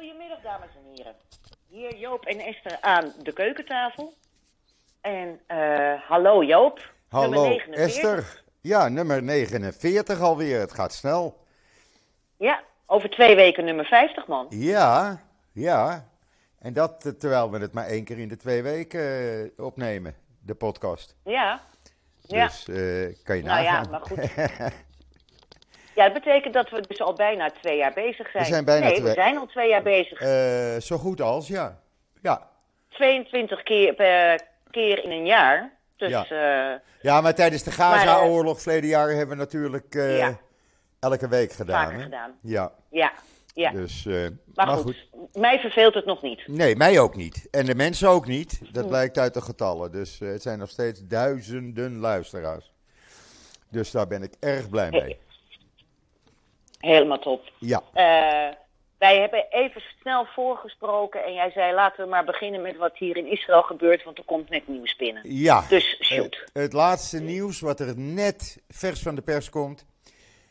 Goedemiddag, dames en heren. Hier Joop en Esther aan de keukentafel. En eh, hallo Joop. Hallo nummer 49. Esther. Ja, nummer 49 alweer. Het gaat snel. Ja, over twee weken nummer 50, man. Ja, ja. En dat eh, terwijl we het maar één keer in de twee weken eh, opnemen, de podcast. Ja. Ja. Dus eh, kan je Nou ja, nagaan. maar goed. Ja, dat betekent dat we dus al bijna twee jaar bezig zijn. We zijn bijna nee, twee- we zijn al twee jaar bezig. Eh, zo goed als, ja. Ja. 22 keer per keer in een jaar. Dus Ja. ja, ja, maar tijdens de Gaza-oorlog verleden jaar hebben we natuurlijk eh, Ja. elke week gedaan. vaker hè? gedaan. Ja, Ja, ja. dus... eh, maar, goed, mij verveelt het nog niet. Nee, mij ook niet. En de mensen ook niet. Dat blijkt uit de getallen. Dus eh, het zijn nog steeds duizenden luisteraars. Dus daar ben ik erg blij mee. Helemaal top. Ja, Eh, wij hebben even snel voorgesproken en jij zei laten we maar beginnen met wat hier in Israël gebeurt, want er komt net nieuws binnen. ja. Dus shoot. Eh, het laatste nieuws wat er net vers van de pers komt.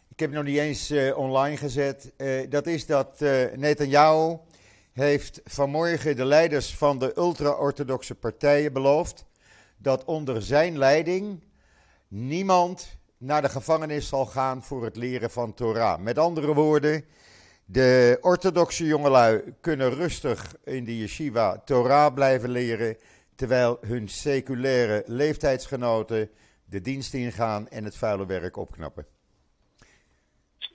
Ik heb het nog niet eens eh, online gezet. dat is dat eh Netanyahu heeft vanmorgen de leiders van de ultra-orthodoxe partijen beloofd dat onder zijn leiding niemand naar de gevangenis zal gaan voor het leren van Torah. Met andere woorden, de orthodoxe jongelui kunnen rustig in de yeshiva Torah blijven leren, terwijl hun seculaire leeftijdsgenoten de dienst ingaan en het vuile werk opknappen.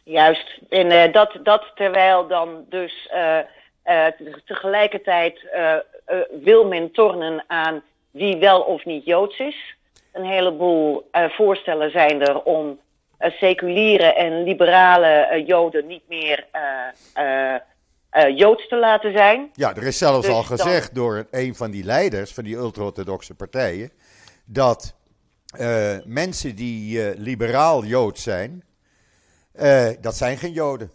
Juist. En eh, dat, dat terwijl dan dus eh, eh, tegelijkertijd wil men tornen aan wie wel of niet Joods is. Een heleboel eh, voorstellen zijn er om eh, seculiere en liberale eh, Joden niet meer Joods te laten zijn. Ja, er is zelfs Dus al dan- gezegd door een van die leiders van die ultra-orthodoxe partijen dat mensen die liberaal Jood zijn, dat zijn geen Joden.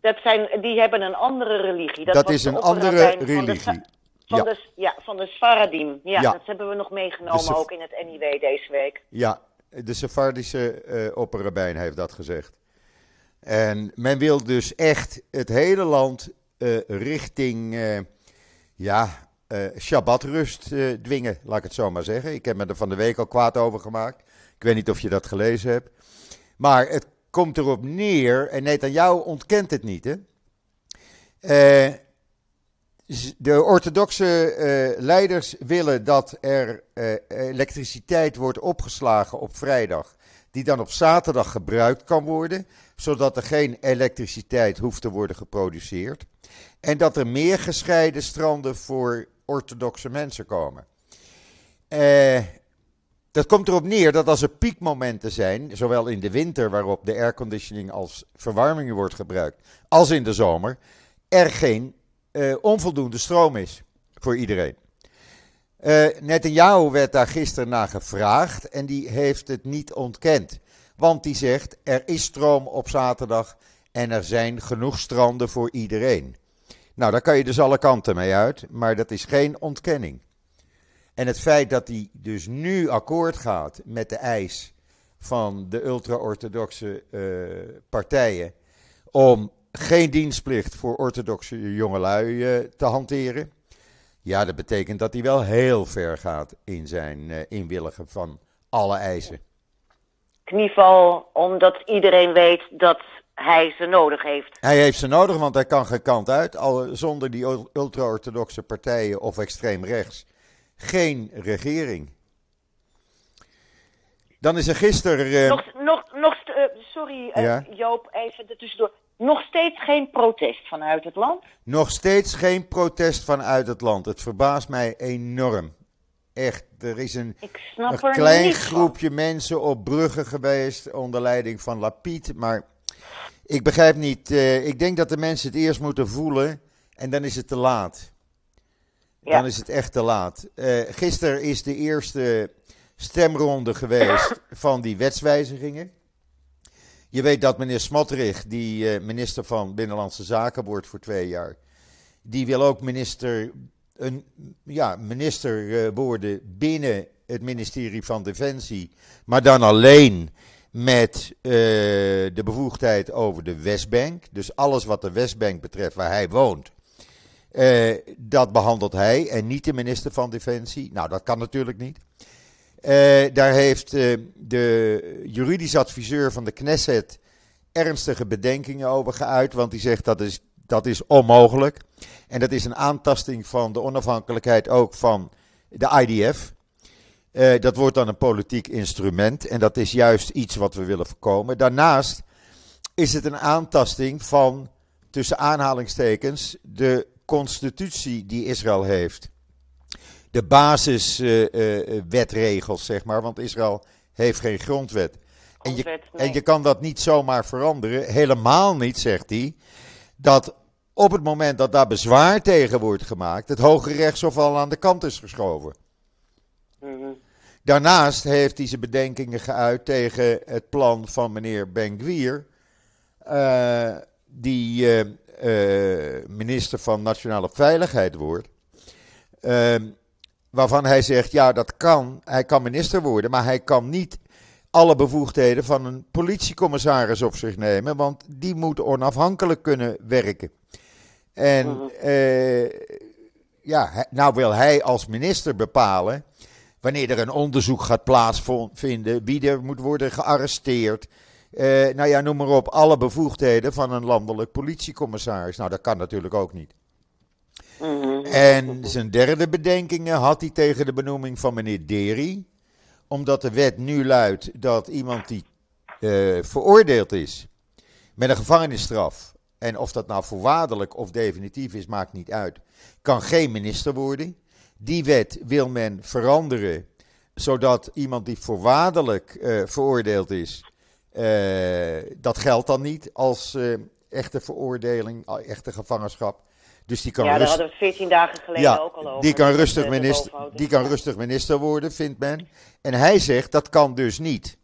Dat zijn, die hebben een andere religie. Dat, is een andere religie. Van Ja. de, ja, van de Sfaradim. Ja, Ja. dat hebben we nog meegenomen ook in het NIW deze week. Ja, de Sephardische eh opperrabijn heeft dat gezegd. En men wil dus echt het hele land eh, richting eh, ja, Shabbatrust dwingen, laat ik het zo maar zeggen. Ik heb me er van de week al kwaad over gemaakt. Ik weet niet of je dat gelezen hebt. Maar het komt erop neer, en Netanyahu ontkent het niet, hè. De orthodoxe eh, leiders willen dat er eh, elektriciteit wordt opgeslagen op vrijdag, die dan op zaterdag gebruikt kan worden, zodat er geen elektriciteit hoeft te worden geproduceerd. En dat er meer gescheiden stranden voor orthodoxe mensen komen. Eh, dat komt erop neer dat als er piekmomenten zijn, zowel in de winter waarop de airconditioning als verwarming wordt gebruikt, als in de zomer, er geen eh, onvoldoende stroom is voor iedereen. Eh Netanyahu werd daar gisteren naar gevraagd en die heeft het niet ontkend. Want die zegt, er is stroom op zaterdag en er zijn genoeg stranden voor iedereen. Nou, daar kan je dus alle kanten mee uit, maar dat is geen ontkenning. En het feit dat hij dus nu akkoord gaat met de eis van de ultra-orthodoxe eh, partijen om geen dienstplicht voor orthodoxe jongelui eh, te hanteren. Ja, dat betekent dat hij wel heel ver gaat in zijn eh, inwilligen van alle eisen. In ieder geval omdat iedereen weet dat hij ze nodig heeft. Hij heeft ze nodig, want hij kan geen kant uit. Al, zonder die ul- ultra-orthodoxe partijen of extreem rechts geen regering. Dan is er gisteren. eh, Nog, nog, nog, sorry Ja? Joop, even tussendoor. Nog steeds geen protest vanuit het land? Nog steeds geen protest vanuit het land. Het verbaast mij enorm. Echt, er is een, Ik snap een er klein van. groepje mensen op bruggen geweest onder leiding van Lapid. Maar ik begrijp niet. eh, ik denk dat de mensen het eerst moeten voelen en dan is het te laat. Ja. Dan is het echt te laat. Eh gisteren is de eerste stemronde geweest van die wetswijzigingen. Je weet dat meneer Smotrich, die eh, minister van Binnenlandse Zaken wordt voor twee jaar, die wil ook minister, een, ja, minister eh, worden binnen het ministerie van Defensie, maar dan alleen met uh, de bevoegdheid over de Westbank. Dus alles wat de Westbank betreft, waar hij woont, dat behandelt hij en niet de minister van Defensie. Nou, dat kan natuurlijk niet. Uh, daar heeft de juridisch adviseur van de Knesset ernstige bedenkingen over geuit, want die zegt dat is, dat is onmogelijk. En dat is een aantasting van de onafhankelijkheid ook van de IDF. Uh, dat wordt dan een politiek instrument en dat is juist iets wat we willen voorkomen. Daarnaast is het een aantasting van, tussen aanhalingstekens, de constitutie die Israël heeft. De basiswetregels, zeg maar, want Israël heeft geen grondwet. En je, nee. en je kan dat niet zomaar veranderen, helemaal niet, zegt hij, dat op het moment dat daar bezwaar tegen wordt gemaakt, het Hoge Rechtshof al aan de kant is geschoven. Mm -hmm. Daarnaast heeft hij zijn bedenkingen geuit tegen het plan van meneer Ben-Gvir, uh, die uh, uh, minister van Nationale Veiligheid wordt. Waarvan hij zegt, ja dat kan, hij kan minister worden, maar hij kan niet alle bevoegdheden van een politiecommissaris op zich nemen, want die moet onafhankelijk kunnen werken. En ja, nou wil hij als minister bepalen wanneer er een onderzoek gaat plaatsvinden, wie er moet worden gearresteerd. Uh, nou ja, noem maar op, alle bevoegdheden van een landelijk politiecommissaris. Nou, dat kan natuurlijk ook niet. En zijn derde bedenkingen had hij tegen de benoeming van meneer Deri. Omdat de wet nu luidt dat iemand die uh, veroordeeld is met een gevangenisstraf. En of dat nou voorwaardelijk of definitief is, maakt niet uit. Kan geen minister worden. Die wet wil men veranderen, zodat iemand die voorwaardelijk uh, veroordeeld is, uh, dat geldt dan niet als echte veroordeling, echte gevangenschap. Dus die kan ja, daar hadden we 14 dagen geleden ja, ook al over. Die kan, rustig minister, die kan rustig minister worden, vindt men. En hij zegt dat kan dus niet.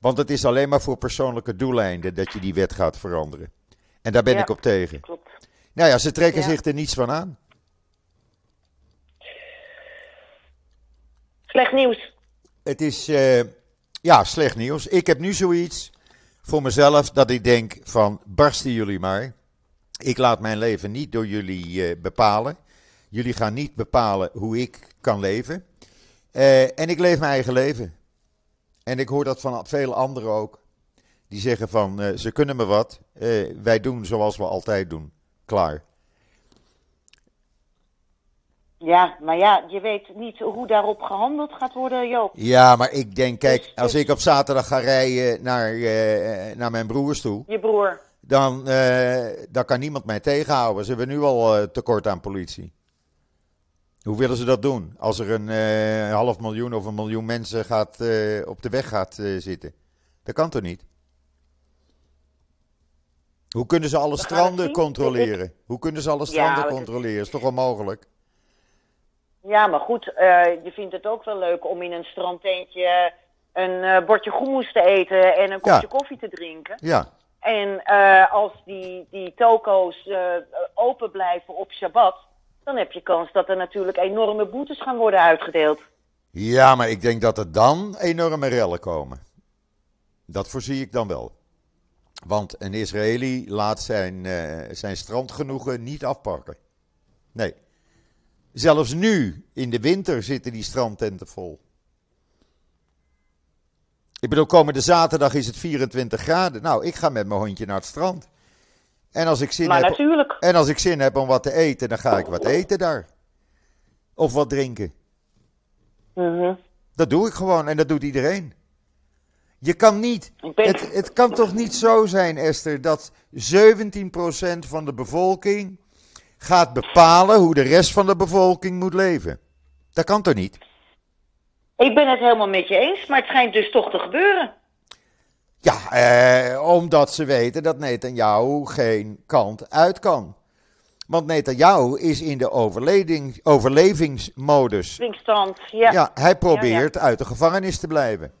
Want het is alleen maar voor persoonlijke doeleinden dat je die wet gaat veranderen. En daar ben ja, ik op tegen. Klopt. Nou ja, ze trekken ja. zich er niets van aan. Slecht nieuws. Het is, uh, ja, slecht nieuws. Ik heb nu zoiets voor mezelf dat ik denk van barsten jullie maar. Ik laat mijn leven niet door jullie uh, bepalen. Jullie gaan niet bepalen hoe ik kan leven. Uh, en ik leef mijn eigen leven. En ik hoor dat van vele anderen ook. Die zeggen van, ze kunnen me wat. wij doen zoals we altijd doen. Klaar. Ja, maar ja, je weet niet hoe daarop gehandeld gaat worden, Joop. Ja, maar ik denk, kijk, dus, als dus... ik op zaterdag ga rijden naar, uh, naar mijn broers toe. Je broer. Dan, uh, dan kan niemand mij tegenhouden. Ze hebben nu al uh, tekort aan politie. Hoe willen ze dat doen? Als er een half miljoen of een miljoen mensen gaat, op de weg gaat zitten. Dat kan toch niet? Hoe kunnen ze alle stranden controleren? Hoe kunnen ze alle stranden ja, controleren? Is toch onmogelijk? Ja, maar goed, je vindt het ook wel leuk om in een strandtentje een bordje groenmoes te eten en een kopje ja. koffie te drinken. Ja. En uh, als die, die toko's open blijven op Shabbat, dan heb je kans dat er natuurlijk enorme boetes gaan worden uitgedeeld. Ja, maar ik denk dat er dan enorme rellen komen. Dat voorzie ik dan wel. Want een Israëli laat zijn, zijn strandgenoegen niet afpakken. Nee. Zelfs nu, in de winter, zitten die strandtenten vol. Ik bedoel, komende zaterdag is het 24 graden. Nou, ik ga met mijn hondje naar het strand. En als ik zin, maar heb, natuurlijk. En als ik zin heb om wat te eten, dan ga ik wat eten daar. Of wat drinken. Mm -hmm. Dat doe ik gewoon en dat doet iedereen. Je kan niet. Ben... Het, het kan toch niet zo zijn, Esther, dat 17% van de bevolking gaat bepalen hoe de rest van de bevolking moet leven. Dat kan toch niet? Ik ben het helemaal met je eens, maar het schijnt dus toch te gebeuren. Ja, eh, omdat ze weten dat Netanyahu geen kant uit kan. Want Netanyahu is in de overlevingsmodus. ja. Ja, hij probeert ja, ja. uit de gevangenis te blijven.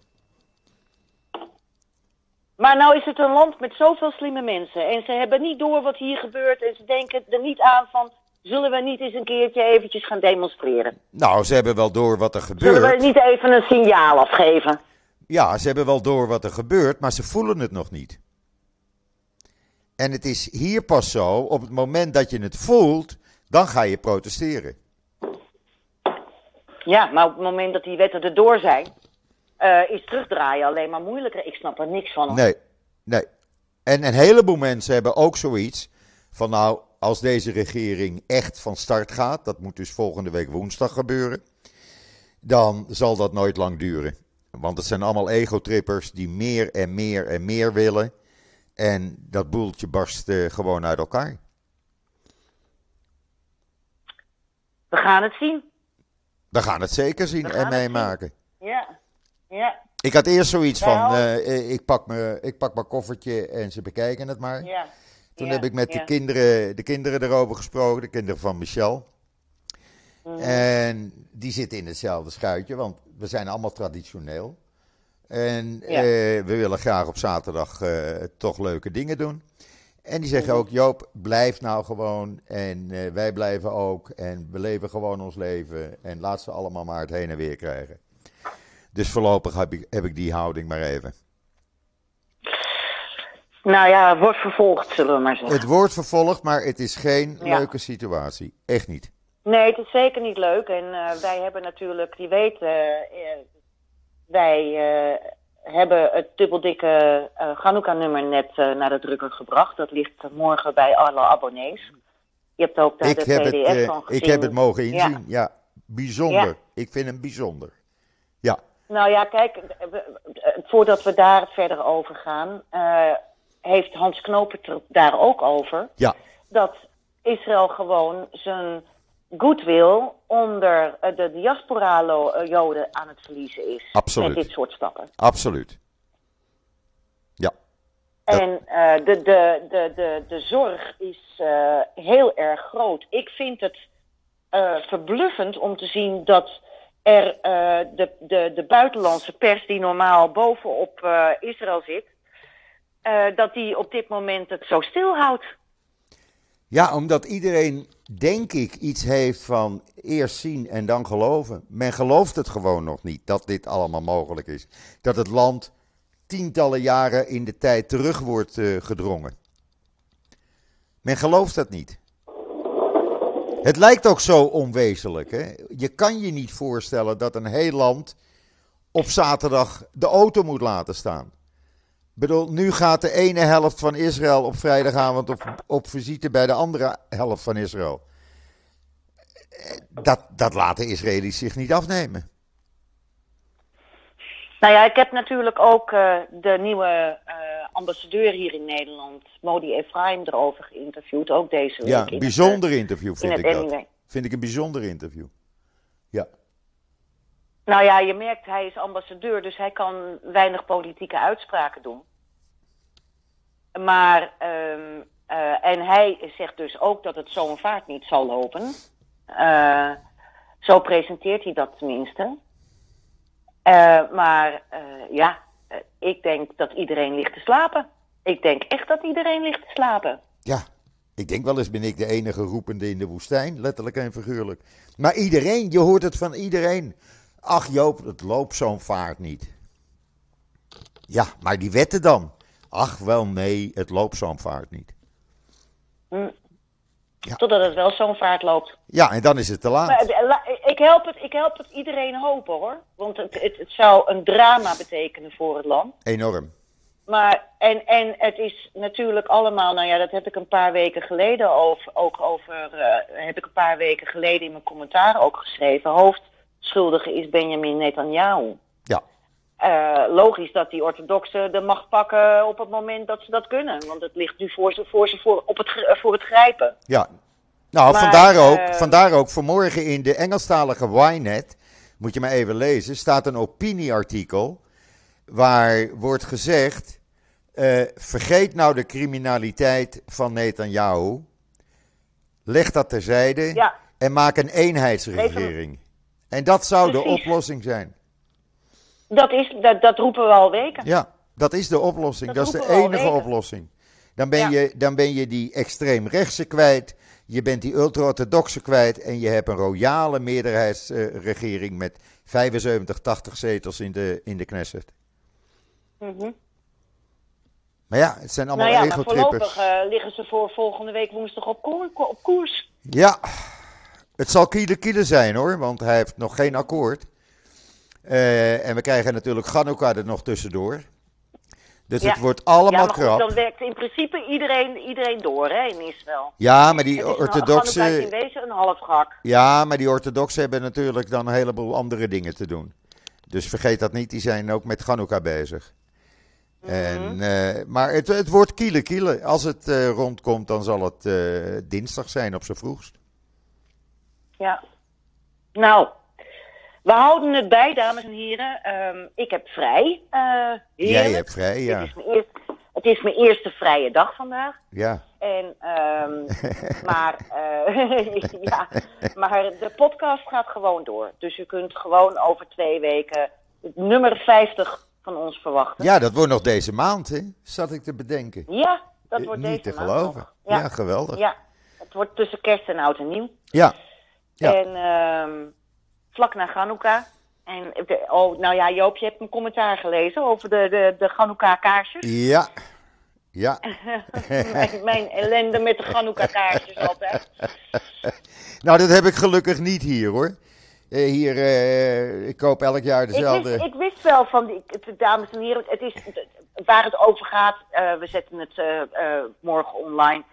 Maar nou is het een land met zoveel slimme mensen. En ze hebben niet door wat hier gebeurt. En ze denken er niet aan van... Zullen we niet eens een keertje eventjes gaan demonstreren? Nou, ze hebben wel door wat er gebeurt. Zullen we niet even een signaal afgeven? Ja, ze hebben wel door wat er gebeurt, maar ze voelen het nog niet. En het is hier pas zo, op het moment dat je het voelt, dan ga je protesteren. Ja, maar op het moment dat die wetten erdoor zijn, uh, is terugdraaien alleen maar moeilijker. Ik snap er niks van. Hoor. Nee, nee. En een heleboel mensen hebben ook zoiets van nou, als deze regering echt van start gaat, dat moet dus volgende week woensdag gebeuren, dan zal dat nooit lang duren. Want het zijn allemaal egotrippers die meer en meer en meer willen. En dat boeltje barst uh, gewoon uit elkaar. We gaan het zien. We gaan het zeker zien en meemaken. Ja, ja. Ik had eerst zoiets van, uh, ik, pak me, ik pak mijn koffertje en ze bekijken het maar. Ja. Toen heb ik met de, kinderen, de kinderen erover gesproken, de kinderen van Michel. Mm. En die zitten in hetzelfde schuitje, want we zijn allemaal traditioneel. En ja. uh, we willen graag op zaterdag uh, toch leuke dingen doen. En die zeggen ook, Joop, blijf nou gewoon. En uh, wij blijven ook. En we leven gewoon ons leven. En laat ze allemaal maar het heen en weer krijgen. Dus voorlopig heb ik, heb ik die houding maar even. Nou ja, het wordt vervolgd, zullen we maar zeggen. Het wordt vervolgd, maar het is geen ja. leuke situatie. Echt niet. Nee, het is zeker niet leuk. En uh, wij hebben natuurlijk, die weten, uh, wij uh, hebben het dubbeldikke uh, Hanukkah-nummer net naar de drukker gebracht. Dat ligt morgen bij alle abonnees. Je hebt ook daar ik de heb PDF het, van gezien. Ik heb het mogen inzien, ja. ja. Bijzonder. Ja. Ik vind hem bijzonder. Ja. Nou ja, kijk, voordat we daar verder over gaan, heeft Hans Knopen het daar ook over. Ja. Dat Israël gewoon zijn goodwill onder de diaspora-joden aan het verliezen is. Absoluut. Met dit soort stappen. Absoluut. Ja. En uh, de, de, de, de, de zorg is uh, heel erg groot. Ik vind het uh, verbluffend om te zien dat er de, de, de buitenlandse pers, die normaal bovenop Israël zit, dat die op dit moment het zo stilhoudt. Ja, omdat iedereen, denk ik, iets heeft van eerst zien en dan geloven. Men gelooft het gewoon nog niet dat dit allemaal mogelijk is. Dat het land tientallen jaren in de tijd terug wordt uh, gedrongen. Men gelooft dat niet. Het lijkt ook zo onwezenlijk. Hè? Je kan je niet voorstellen dat een heel land op zaterdag de auto moet laten staan bedoel, nu gaat de ene helft van Israël op vrijdagavond op, op visite bij de andere helft van Israël. Dat, dat laten Israëli's zich niet afnemen. Nou ja, ik heb natuurlijk ook uh, de nieuwe uh, ambassadeur hier in Nederland, Modi Efraim, erover geïnterviewd, ook deze week. Ja, een bijzonder het, interview vind ik dat. Vind ik een bijzonder interview. Nou ja, je merkt, hij is ambassadeur, dus hij kan weinig politieke uitspraken doen. Maar, um, uh, en hij zegt dus ook dat het zo'n vaart niet zal lopen. Uh, zo presenteert hij dat tenminste. Uh, maar ja, ik denk dat iedereen ligt te slapen. Ik denk echt dat iedereen ligt te slapen. Ja, ik denk wel eens ben ik de enige roepende in de woestijn, letterlijk en figuurlijk. Maar iedereen, je hoort het van iedereen. Ach Joop, het loopt zo'n vaart niet. Ja, maar die wetten dan. Ach wel nee, het loopt zo'n vaart niet. Hm. Ja. Totdat het wel zo'n vaart loopt. Ja, en dan is het te laat. Maar, eh, ik, help het, ik help het iedereen hopen hoor. Want het, het, het zou een drama betekenen voor het land. Enorm. Maar, en, en het is natuurlijk allemaal, nou ja, dat heb ik een paar weken geleden over, ook over, uh, heb ik een paar weken geleden in mijn commentaar ook geschreven. Hoofdschuldige is Benjamin Netanyahu. Ja. Uh, logisch dat die orthodoxen de macht pakken op het moment dat ze dat kunnen. Want het ligt nu voor ze, voor, ze voor, op het, voor het grijpen. Ja, nou maar, vandaar, ook, uh, vandaar ook vanmorgen in de Engelstalige Ynet, moet je maar even lezen, staat een opinieartikel waar wordt gezegd, uh, vergeet nou de criminaliteit van Netanyahu, leg dat terzijde ja. en maak een eenheidsregering. En dat zou Precies. de oplossing zijn. Dat, is, dat, dat roepen we al weken. Ja, dat is de oplossing. Dat, dat is de enige oplossing. Dan ben, ja. je, dan ben je die extreemrechtse kwijt. Je bent die ultra-orthodoxe kwijt. En je hebt een royale meerderheidsregering uh, met 75, 80 zetels in de, in de Knesset. Mhm. Maar ja, het zijn allemaal Nou ja, maar voorlopig eh, liggen ze voor volgende week woensdag op, koer- op koers. Ja, het zal kiele kiele zijn hoor, want hij heeft nog geen akkoord. Eh, en we krijgen natuurlijk Chanukka er nog tussendoor. Dus Ja. het wordt allemaal ja, maar goed, krap. dan werkt in principe iedereen, iedereen door hè, in Israël. Ja, maar die is een- orthodoxe... Is in wezen een half gehak. Ja, maar die orthodoxen hebben natuurlijk dan een heleboel andere dingen te doen. Dus vergeet dat niet, die zijn ook met Chanukka bezig. Mhm. En, eh, maar het, het wordt kiele kiele. Als het eh, rondkomt, dan zal het dinsdag zijn op z'n vroegst. Ja. Nou, we houden het bij, dames en heren. Ehm, ik heb vrij. eh Jij hebt vrij, ja. Het, is mijn eerste, het is mijn eerste vrije dag vandaag. Ja, En, ehm, maar, eh, ja, maar de podcast gaat gewoon door. Dus u kunt gewoon over twee weken het nummer 50 van ons verwachten. ja dat wordt nog deze maand, hè? Zat ik te bedenken. Ja, dat Eh, wordt Niet deze te maand geloven. nog. Ja, Ja, geweldig. ja, het wordt tussen kerst en oud en nieuw. Ja, Ja. En ehm, vlak na Hanukkah. En, oh, nou ja, Joop, je hebt een commentaar gelezen over de, de, de Hanukkah-kaarsjes. ja, ja. mijn, mijn ellende met de Hanukkah-kaarsjes altijd. Nou, dat heb ik gelukkig niet hier, hoor. Eh, hier, eh, ik koop elk jaar Ik dezelfde. wist, ik wist wel van, die, dames en heren, het is, waar het over gaat, eh, we zetten het morgen online,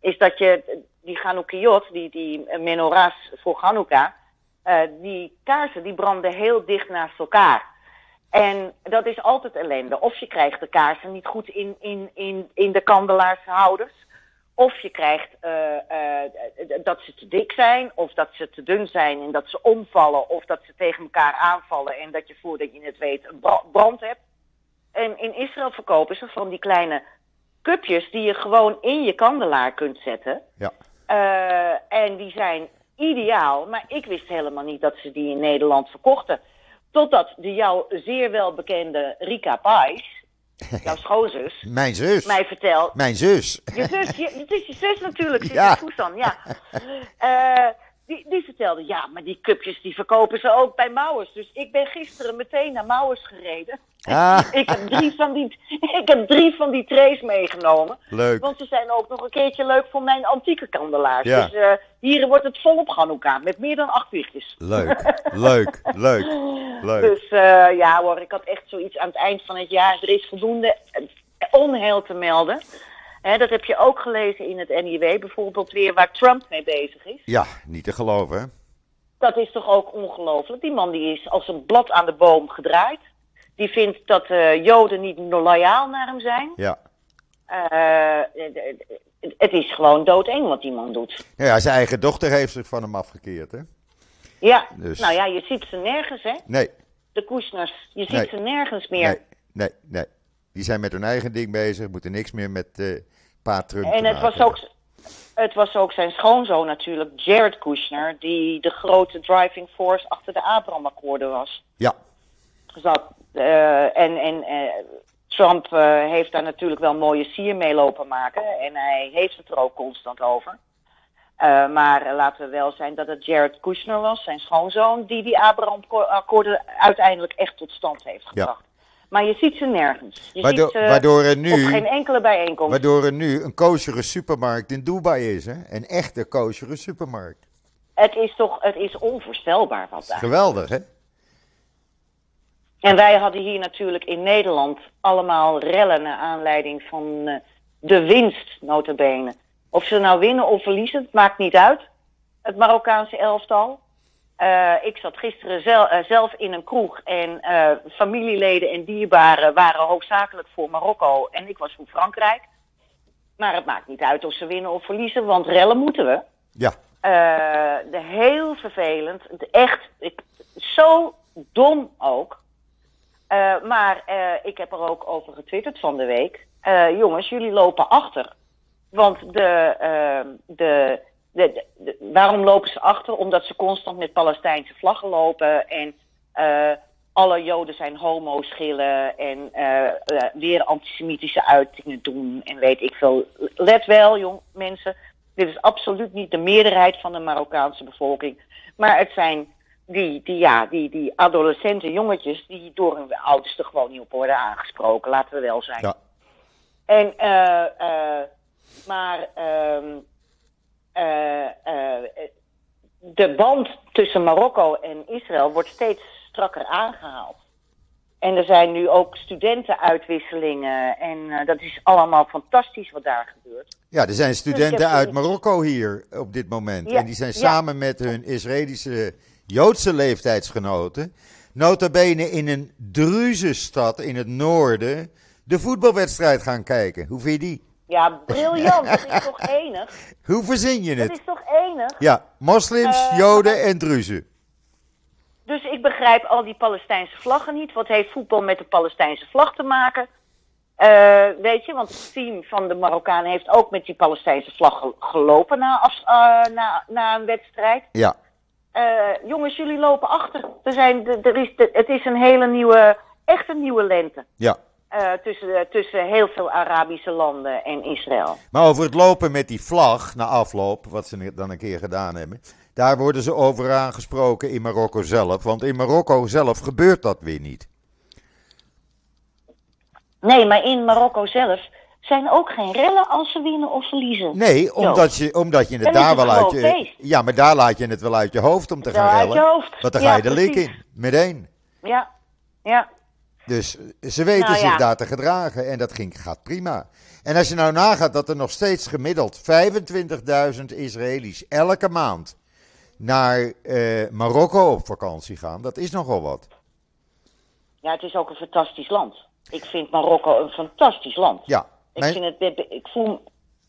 is dat je die Hanukkahot, die, die menorahs voor Hanukkah, eh, die kaarsen die branden heel dicht naast elkaar. En dat is altijd ellende. Of je krijgt de kaarsen niet goed in, in, in, in de kandelaarshouders. Of je krijgt eh, eh, dat ze te dik zijn, of dat ze te dun zijn en dat ze omvallen, of dat ze tegen elkaar aanvallen en dat je voordat je het weet een bra- brand hebt. En in Israël verkopen ze van die kleine cupjes die je gewoon in je kandelaar kunt zetten. Ja. Eh, en die zijn ideaal, maar ik wist helemaal niet dat ze die in Nederland verkochten. Totdat de jou zeer wel bekende Rika Pais, jouw schoonzus, Mijn zus. mij vertelt. Mijn zus. Je zus, je, het is je zus natuurlijk, zit Ja. in Fusan, ja. Eh, die, die vertelde, ja, maar die cupjes die verkopen ze ook bij Mouwers. Dus ik ben gisteren meteen naar Mouwers gereden. Ah, Ik heb drie van die, ik heb drie van die trays meegenomen. leuk. Want ze zijn ook nog een keertje leuk voor mijn antieke kandelaars. Ja. Dus eh, hier wordt het volop Hanukkah, met meer dan acht wichtjes. Leuk, leuk, leuk, leuk. Dus eh, ja hoor, ik had echt zoiets aan het eind van het jaar. Er is voldoende onheil te melden. Dat heb je ook gelezen in het NIW bijvoorbeeld weer, waar Trump mee bezig is. Ja, niet te geloven, hè? Dat is toch ook ongelooflijk. Die man die is als een blad aan de boom gedraaid. Die vindt dat eh, Joden niet loyaal naar hem zijn. Ja. Eh, het is gewoon doodeng wat die man doet. Ja, zijn eigen dochter heeft zich van hem afgekeerd, hè? Ja, Dus- nou ja, je ziet ze nergens, hè? Nee, De Koesners. Je ziet Nee. ze nergens meer. nee, nee, nee. Die zijn met hun eigen ding bezig, moeten niks meer met eh En het was, ook, het was ook zijn schoonzoon natuurlijk, Jared Kushner, die de grote driving force achter de Abraham-akkoorden was. Ja, Zat, eh, en en eh, Trump eh, heeft daar natuurlijk wel mooie sier mee lopen maken. En hij heeft het er ook constant over. Maar laten we wel zijn dat het Jared Kushner was, zijn schoonzoon, die die Abraham-akkoorden uiteindelijk echt tot stand heeft gebracht. Maar je ziet ze nergens. Je waardoor, ziet ze waardoor, er op nu, geen enkele bijeenkomst. waardoor er nu een koshere supermarkt in Dubai is, hè? Een echte koshere supermarkt. Het is toch het is onvoorstelbaar wat daar. Geweldig, hè? En wij hadden hier natuurlijk in Nederland allemaal rellen naar aanleiding van eh, de winst, notabene. Of ze nou winnen of verliezen, het maakt niet uit. Het Marokkaanse elftal. Eh, ik zat gisteren zel- eh, zelf in een kroeg en eh, familieleden en dierbaren waren hoofdzakelijk voor Marokko en ik was voor Frankrijk. Maar het maakt niet uit of ze winnen of verliezen, want rellen moeten we. Ja, de heel vervelend. De- Echt, ik, zo dom ook. Maar ik heb er ook over getwitterd van de week. Jongens, jullie lopen achter. Want de, de, de, de- de- waarom lopen ze achter? Omdat ze constant met Palestijnse vlaggen lopen. En eh, alle Joden zijn homo-schillen. En eh, eh, weer antisemitische uitingen doen. En weet ik veel. Let wel, jong mensen. Dit is absoluut niet de meerderheid van de Marokkaanse bevolking. Maar het zijn die, die, ja, die, die adolescenten, jongetjes, die door hun ouders er gewoon niet op worden aangesproken, laten we wel zijn. Ja. En, eh, eh, maar ehm, eh, eh, de band tussen Marokko en Israël wordt steeds strakker aangehaald. En er zijn nu ook studentenuitwisselingen. En eh, dat is allemaal fantastisch wat daar gebeurt. Ja, er zijn Dus studenten uit Marokko hier op dit moment. Ja, En die zijn ja. samen met hun Israëlische Joodse leeftijdsgenoten, nota bene in een Druzenstad in het noorden, de voetbalwedstrijd gaan kijken. Hoe vind je die? Ja, briljant. Dat is toch enig? Hoe verzin je Dat het? is toch enig? Ja, moslims, Eh, joden en druzen. Dus ik begrijp al die Palestijnse vlaggen niet. Wat heeft voetbal met de Palestijnse vlag te maken? Eh, weet je, want het team van de Marokkanen heeft ook met die Palestijnse vlag ge- gelopen na, af, eh, na, na een wedstrijd. Ja, jongens, jullie lopen achter. Er zijn, er is, het is een hele nieuwe, echt een nieuwe lente. ja. Eh, tussen, tussen heel veel Arabische landen en Israël. Maar over het lopen met die vlag na afloop, wat ze dan een keer gedaan hebben, daar worden ze over aangesproken in Marokko zelf. Want in Marokko zelf gebeurt dat weer niet. Nee, maar in Marokko zelf zijn ook geen rellen als ze winnen of verliezen. Nee, omdat je, omdat je het daar het wel uit je. Ja, maar daar laat je het wel uit je hoofd om te gaan rellen. Want dan ga je de lik in, meteen. Ja, ja. Dus ze weten Nou zich daar te gedragen en dat ging, gaat prima. En als je nou nagaat dat er nog steeds gemiddeld 25.000 Israëli's elke maand naar eh, Marokko op vakantie gaan, dat is nogal wat. Ja, het is ook een fantastisch land. Ik vind Marokko een fantastisch land. Ja, Ik, vind het, ik, voel,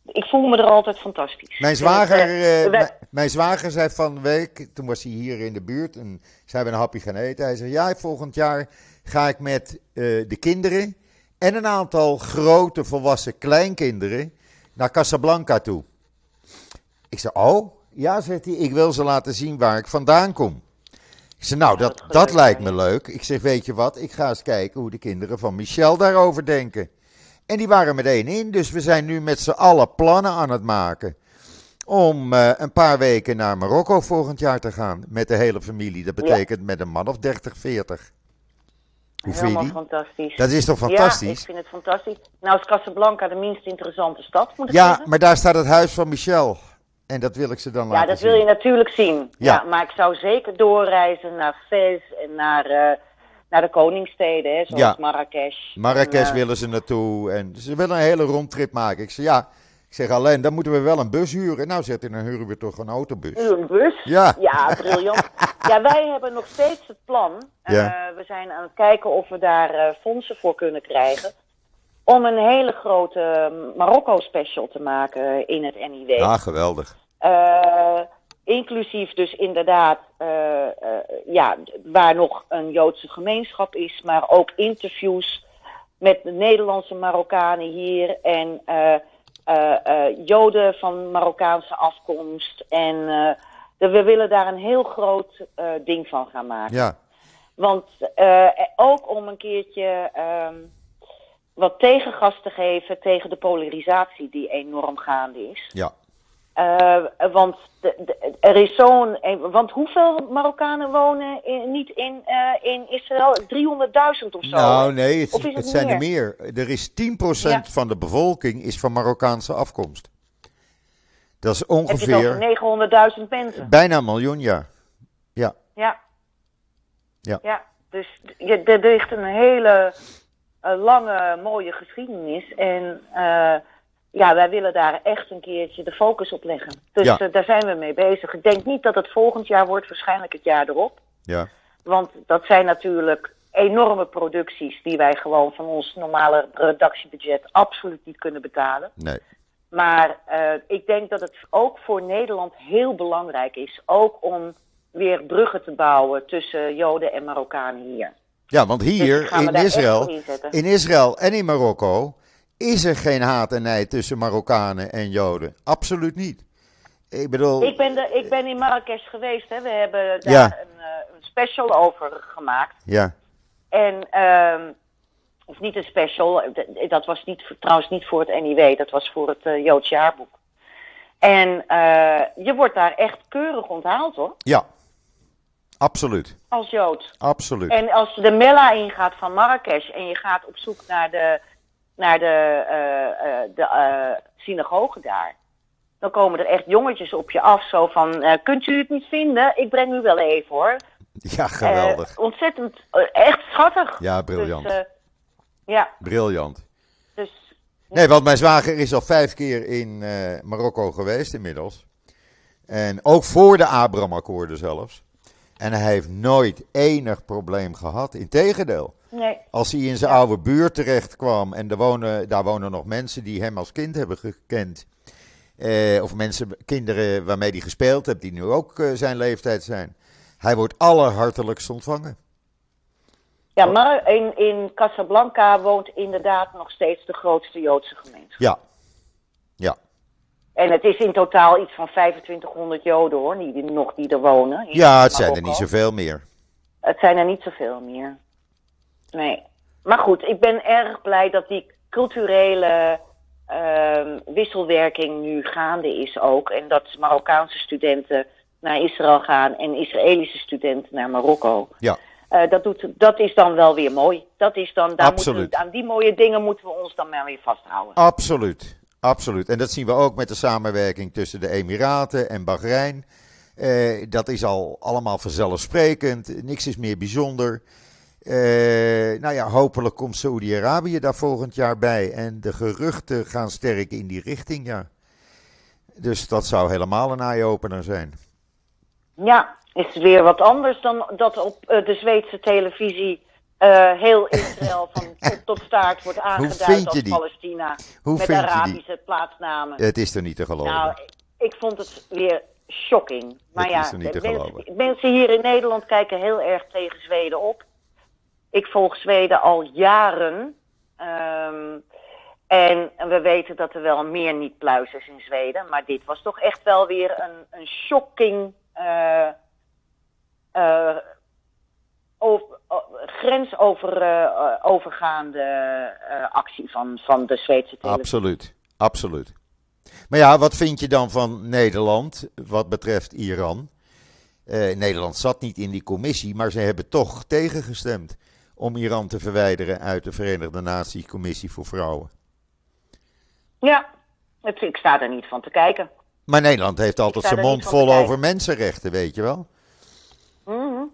ik voel me er altijd fantastisch. mijn het, zwager, eh, eh, wij- mijn, zwager zei van week, toen was hij hier in de buurt en ze hebben een hapje gaan eten. Hij zei, ja, volgend jaar ga ik met eh, de kinderen en een aantal grote volwassen kleinkinderen naar Casablanca toe. Ik zei, oh, ja, zegt hij, ik wil ze laten zien waar ik vandaan kom. Ik zei, nou, dat, dat lijkt me leuk. Ik zeg, weet je wat, ik ga eens kijken hoe de kinderen van Michel daarover denken. En die waren meteen in, dus we zijn nu met z'n allen plannen aan het maken. Om eh, een paar weken naar Marokko volgend jaar te gaan met de hele familie. Dat betekent met een man of 30, 40. Hoe vind je Helemaal die? fantastisch. Dat is toch Ja, fantastisch? ik vind het fantastisch. Nou is Casablanca de minst interessante stad, moet ik Ja, zeggen. maar daar staat het huis van Michel. En dat wil ik ze dan Ja, laten dat zien. wil je natuurlijk zien. Ja. Ja. maar ik zou zeker doorreizen naar Fez en naar, eh, naar de koningssteden, hè, zoals Ja. Marrakesh. Marrakesh En, eh, willen ze naartoe en ze willen een hele rondtrip maken. Ik zeg ja, ik zeg alleen dan moeten we wel een bus huren. Nou zegt hij, dan huren we toch een autobus. Een bus? Ja. Ja, briljant. ja, wij hebben nog steeds het plan. Ja. Eh, we zijn aan het kijken of we daar eh, fondsen voor kunnen krijgen. Om een hele grote Marokko-special te maken in het NIW. Ja, geweldig. Eh, inclusief dus inderdaad, eh, eh, ja, waar nog een Joodse gemeenschap is, maar ook interviews met de Nederlandse Marokkanen hier en eh, eh, eh, Joden van Marokkaanse afkomst. En eh, we willen daar een heel groot eh, ding van gaan maken. Ja, Want eh, ook om een keertje ehm, wat tegengas te geven tegen de polarisatie die enorm gaande is. ja. Eh, want de, de- er is zo'n. eh, Want hoeveel Marokkanen wonen in, niet in, eh, in Israël? 300.000 of zo. Nou nee, het, Of is het het zijn er meer? meer. Er is 10% Ja. van de bevolking is van Marokkaanse afkomst. Dat is ongeveer over 900.000 mensen? bijna een miljoen, ja. Ja, Ja. Ja. Ja, dus je, er ligt een hele eh, lange, mooie geschiedenis. En eh, ja, wij willen daar echt een keertje de focus op leggen. Dus Ja. eh, daar zijn we mee bezig. Ik denk niet dat het volgend jaar wordt, waarschijnlijk het jaar erop. ja. Want dat zijn natuurlijk enorme producties die wij gewoon van ons normale redactiebudget absoluut niet kunnen betalen. Nee. Maar eh, ik denk dat het ook voor Nederland heel belangrijk is, ook om weer bruggen te bouwen tussen Joden en Marokkanen hier. Ja, want hier Dus we in Israël, in Israël en in Marokko is er geen haat en nijd tussen Marokkanen en Joden. Absoluut niet. Ik bedoel, Ik ben, de, ik ben in Marrakesh geweest, hè. we hebben daar Ja. een, eh, een special over gemaakt. ja, En, ehm, of niet een special, d- dat was niet, trouwens niet voor het NIW, dat was voor het eh, Joods jaarboek. En eh, je wordt daar echt keurig onthaald hoor. ja. absoluut. Als Jood. Absoluut. En als je de Mella ingaat van Marrakesh en je gaat op zoek naar de, naar de, uh, uh, de uh, synagoge daar. Dan komen er echt jongetjes op je af, zo van, kunt u het niet vinden? Ik breng u wel even hoor. Ja, geweldig. ontzettend, echt schattig. Ja, briljant. Dus, ja. Briljant. Dus, nee, want mijn zwager is al vijf keer in Marokko geweest inmiddels. En ook voor de Abraham-akkoorden zelfs. En hij heeft nooit enig probleem gehad. Integendeel. Nee. Als hij in zijn oude buurt terecht kwam en er wonen, daar wonen nog mensen die hem als kind hebben gekend. Eh, of mensen, kinderen waarmee hij gespeeld heeft, die nu ook uh, zijn leeftijd zijn. Hij wordt allerhartelijkst ontvangen. Ja, maar in, in Casablanca woont inderdaad nog steeds de grootste Joodse gemeenschap. Ja. Ja. En het is in totaal iets van 2500 Joden hoor, die, nog die er wonen. Ja, het zijn er niet zoveel meer. Het zijn er niet zoveel meer. Nee. Maar goed, ik ben erg blij dat die culturele uh, wisselwerking nu gaande is ook. En dat Marokkaanse studenten naar Israël gaan en Israëlische studenten naar Marokko. Ja. Uh, dat, doet, dat is dan wel weer mooi. Dat is dan, daar Absoluut. Moeten we, aan die mooie dingen moeten we ons dan maar weer vasthouden. Absoluut. Absoluut. En dat zien we ook met de samenwerking tussen de Emiraten en Bahrein. Uh, dat is al allemaal vanzelfsprekend. Niks is meer bijzonder. Uh, nou ja, hopelijk komt Saudi-Arabië daar volgend jaar bij. En de geruchten gaan sterk in die richting, ja. Dus dat zou helemaal een eye-opener zijn. Ja, is weer wat anders dan dat op uh, de Zweedse televisie uh, heel Israël van top tot staart wordt aangeduid als die? Palestina. Hoe met Arabische je plaatsnamen. Het is er niet te geloven. Nou, ik vond het weer shocking. Maar Het ja, is er niet te mensen, hier in Nederland kijken heel erg tegen Zweden op. Ik volg Zweden al jaren. Um, en we weten dat er wel meer niet-pluis is in Zweden. Maar dit was toch echt wel weer een, een shocking... Uh, over, grensovergaande uh, actie van, van de Zweedse televisie. Absoluut, absoluut. Maar ja, wat vind je dan van Nederland wat betreft Iran? Uh, Nederland zat niet in die commissie, maar ze hebben toch tegengestemd om Iran te verwijderen uit de Verenigde Naties Commissie voor Vrouwen. Ja, het, ik sta er niet van te kijken. Maar Nederland heeft altijd zijn mond vol over mensenrechten, weet je wel? Mm -hmm.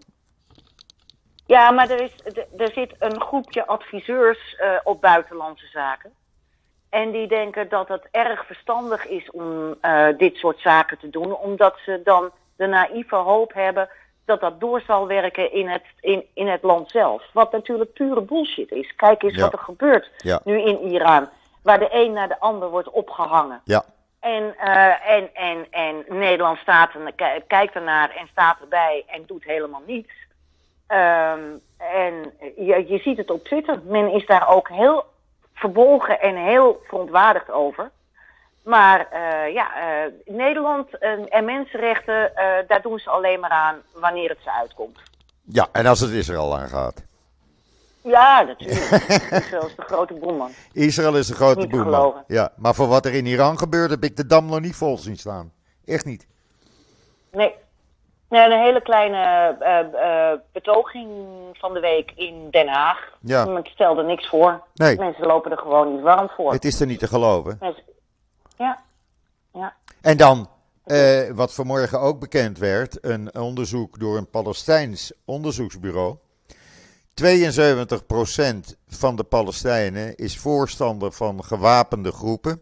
Ja, maar er, is, er zit een groepje adviseurs uh, op buitenlandse zaken. En die denken dat het erg verstandig is om uh, dit soort zaken te doen, omdat ze dan de naïeve hoop hebben dat dat door zal werken in het, in, in het land zelf. Wat natuurlijk pure bullshit is. Kijk eens Ja. wat er gebeurt Ja. nu in Iran, waar de een naar de ander wordt opgehangen. Ja, En, uh, en, en, en Nederland staat en kijkt ernaar en staat erbij en doet helemaal niets. Um, en je, je ziet het op Twitter. Men is daar ook heel verbolgen en heel verontwaardigd over. Maar uh, ja, uh, Nederland en, en mensenrechten, daar doen ze alleen maar aan wanneer het ze uitkomt. ja, en als het Israël aangaat. Ja, natuurlijk. Israël is de grote boeman. Israël is de grote Niet boeman. geloven. Ja, maar voor wat er in Iran gebeurt, heb ik de dam nog niet vol zien staan. Echt niet. Nee. nee een hele kleine uh, betoging van de week in Den Haag. Ja. Het stelde niks voor. Nee. Mensen lopen er gewoon niet warm voor. Het is er niet te geloven. Mensen... Ja. ja. En dan, eh, wat vanmorgen ook bekend werd, een onderzoek door een Palestijns onderzoeksbureau. 72% van de Palestijnen is voorstander van gewapende groepen.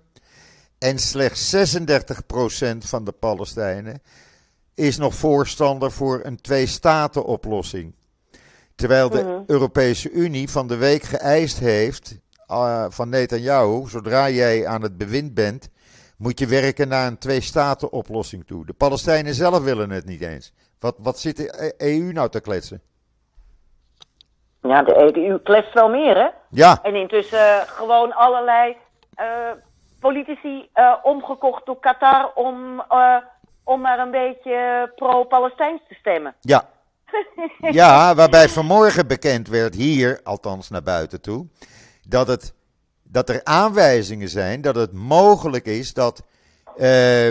En slechts 36% van de Palestijnen is nog voorstander voor een twee-staten-oplossing. Terwijl de Mhm. Europese Unie van de week geëist heeft uh, van Netanyahu, zodra jij aan het bewind bent, moet je werken naar een twee-staten-oplossing toe. De Palestijnen zelf willen het niet eens. Wat, wat zit de EU nou te kletsen? Ja, de EU kletst wel meer, hè? Ja, En intussen uh, gewoon allerlei uh, politici uh, omgekocht door Qatar om, om maar een beetje pro-Palestijns te stemmen. ja. Ja, waarbij vanmorgen bekend werd, hier althans naar buiten toe, dat, het, dat er aanwijzingen zijn dat het mogelijk is dat uh,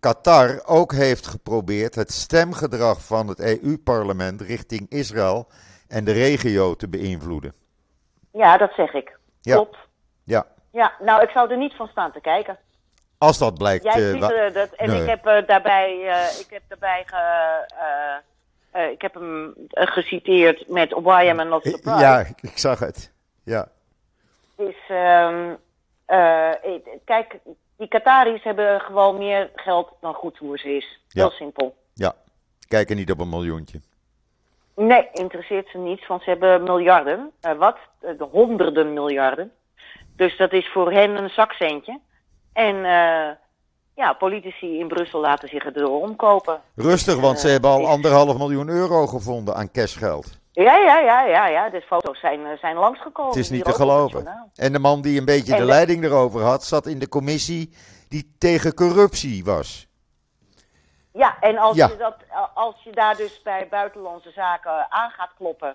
Qatar ook heeft geprobeerd het stemgedrag van het EU-parlement richting Israël en de regio te beïnvloeden. Ja, dat zeg ik. Ja. Klopt. Ja, Ja, nou, ik zou er niet van staan te kijken. als dat blijkt. Jij eh, ziet dat, en nee. ik heb eh, daarbij, eh, ik heb daarbij ge, ik heb hem geciteerd met Why am I not surprised. ja, ik, zag het. Ja, ehm, eh, eh, kijk, die Qataris hebben gewoon meer geld dan goed hoe ze is. Ja. Heel simpel. ja. Kijken niet op een miljoentje. Nee, interesseert ze niets, want ze hebben miljarden. Eh, wat? Eh, de honderden miljarden. Dus dat is voor hen een zakcentje. En eh, ja, politici in Brussel laten zich erdoor omkopen. Rustig, want ze hebben al anderhalf miljoen euro gevonden aan cashgeld. Ja, ja, ja, ja, ja. De foto's zijn, zijn langsgekomen. Het is niet te geloven. En de man die een beetje En de- leiding erover had, zat in de commissie die tegen corruptie was. Ja, en als, Ja. Je dat, als je daar dus bij buitenlandse zaken aan gaat kloppen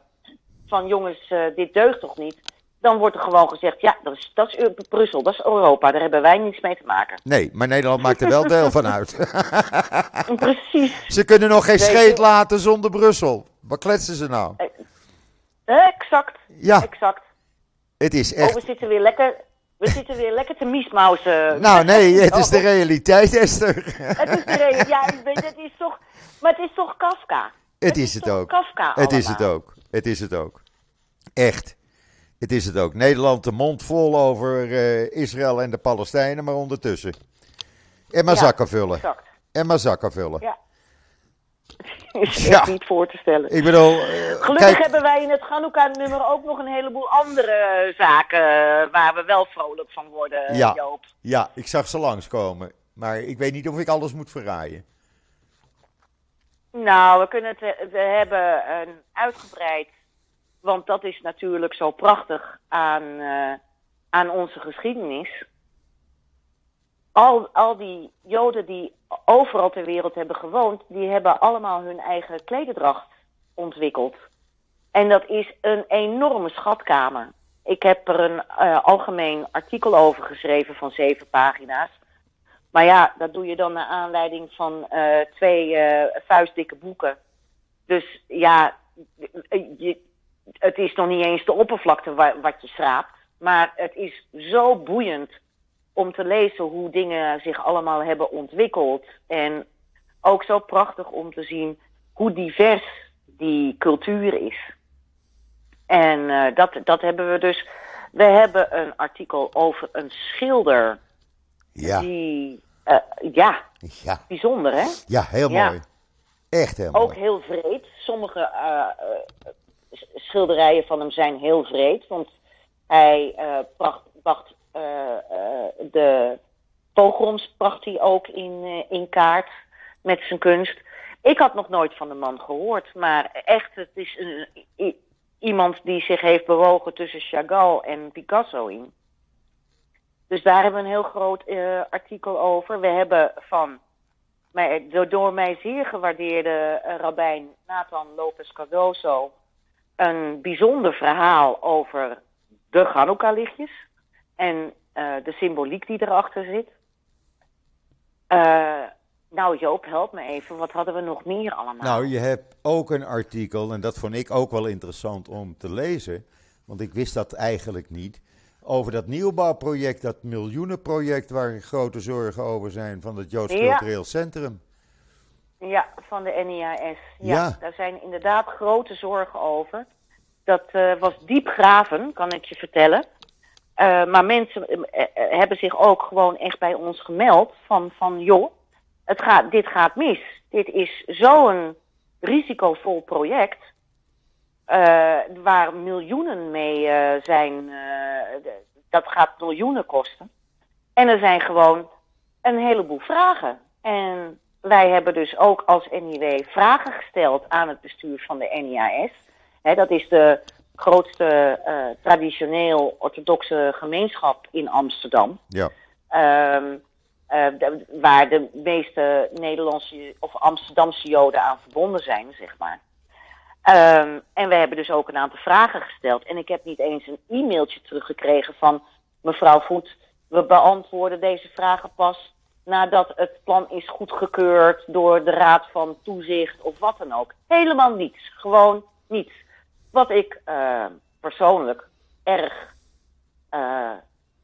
van jongens, eh, dit deugt toch niet, dan wordt er gewoon gezegd, ja, dat is, dat is Brussel, dat is Europa, daar hebben wij niets mee te maken. Nee, maar Nederland maakt er wel deel van uit. Precies, ze kunnen nog geen scheet laten zonder Brussel. Wat kletsen ze nou? exact, Ja, exact. het is Oh, we echt. zitten weer lekker, we zitten weer lekker te miesmausen. Nou nee, het is de realiteit, Esther. Het is de reden, ja, ik weet, het is toch, maar het is toch Kafka? Het is het ook. Kafka Het is het ook. Het is het ook. Echt. Het is het ook. Nederland de mond vol over eh, Israël en de Palestijnen, maar ondertussen. En maar Ja, zakken vullen. Exact, En maar zakken vullen. ja. is Ja. echt niet voor te stellen. Ik bedoel, eh, Gelukkig kijk, hebben wij in het Chanukka-nummer ook nog een heleboel andere zaken eh, waar we wel vrolijk van worden, Ja. Joop. ja, ik zag ze langskomen. Maar ik weet niet of ik alles moet verraaien. Nou, we kunnen het, eh, we hebben een uitgebreid, want dat is natuurlijk zo prachtig aan, aan onze geschiedenis. Al, al die Joden die overal ter wereld hebben gewoond, die hebben allemaal hun eigen klededracht ontwikkeld. En dat is een enorme schatkamer. Ik heb er een eh, algemeen artikel over geschreven van zeven pagina's. Maar ja, dat doe je dan naar aanleiding van eh, twee eh, vuistdikke boeken. Dus ja, je, het is nog niet eens de oppervlakte wa- wat je schraapt. Maar het is zo boeiend om te lezen hoe dingen zich allemaal hebben ontwikkeld. En ook zo prachtig om te zien hoe divers die cultuur is. En eh, dat, dat hebben we dus. We hebben een artikel over een schilder Ja, die, eh, ja, ja, bijzonder hè? ja heel Ja. mooi. Echt heel Ook mooi. heel vreed. Sommige eh, schilderijen van hem zijn heel vreed. Want hij bracht, bracht de pogroms bracht hij ook in, eh, in kaart met zijn kunst. Ik had nog nooit van de man gehoord. Maar echt, het is een, iemand die zich heeft bewogen tussen Chagall en Picasso in. Dus daar hebben we een heel groot eh, artikel over. We hebben van door, mij zeer gewaardeerde eh, rabbijn Nathan Lopez Cardoso een bijzonder verhaal over de Chanukka-lichtjes en eh, de symboliek die erachter zit. Eh, nou Joop, help me even. Wat hadden we nog meer allemaal? Nou, je hebt ook een artikel, en dat vond ik ook wel interessant om te lezen, want ik wist dat eigenlijk niet, over dat nieuwbouwproject, dat miljoenenproject waar grote zorgen over zijn van het Joods Ja. Cultureel Centrum. Ja, van de NIAS. Ja, Ja. daar zijn inderdaad grote zorgen over. Dat eh, was diep graven, kan ik je vertellen. Eh, maar mensen eh, eh, hebben zich ook gewoon echt bij ons gemeld van, van joh, het gaat, dit gaat mis. Dit is zo'n risicovol project. waar miljoenen mee zijn. dat gaat miljoenen kosten. En er zijn gewoon een heleboel vragen. En wij hebben dus ook als NIW vragen gesteld aan het bestuur van de NIAS. Dat is de grootste eh, traditioneel orthodoxe gemeenschap in Amsterdam. Ja, Ehm, eh, de- waar de meeste Nederlandse of Amsterdamse Joden aan verbonden zijn, zeg maar. Ehm, en we hebben dus ook een aantal vragen gesteld. En ik heb niet eens een e-mailtje teruggekregen van mevrouw Voet. We beantwoorden deze vragen pas nadat het plan is goedgekeurd door de Raad van Toezicht of wat dan ook. Helemaal niets. Gewoon niets. Wat ik uh, persoonlijk erg uh,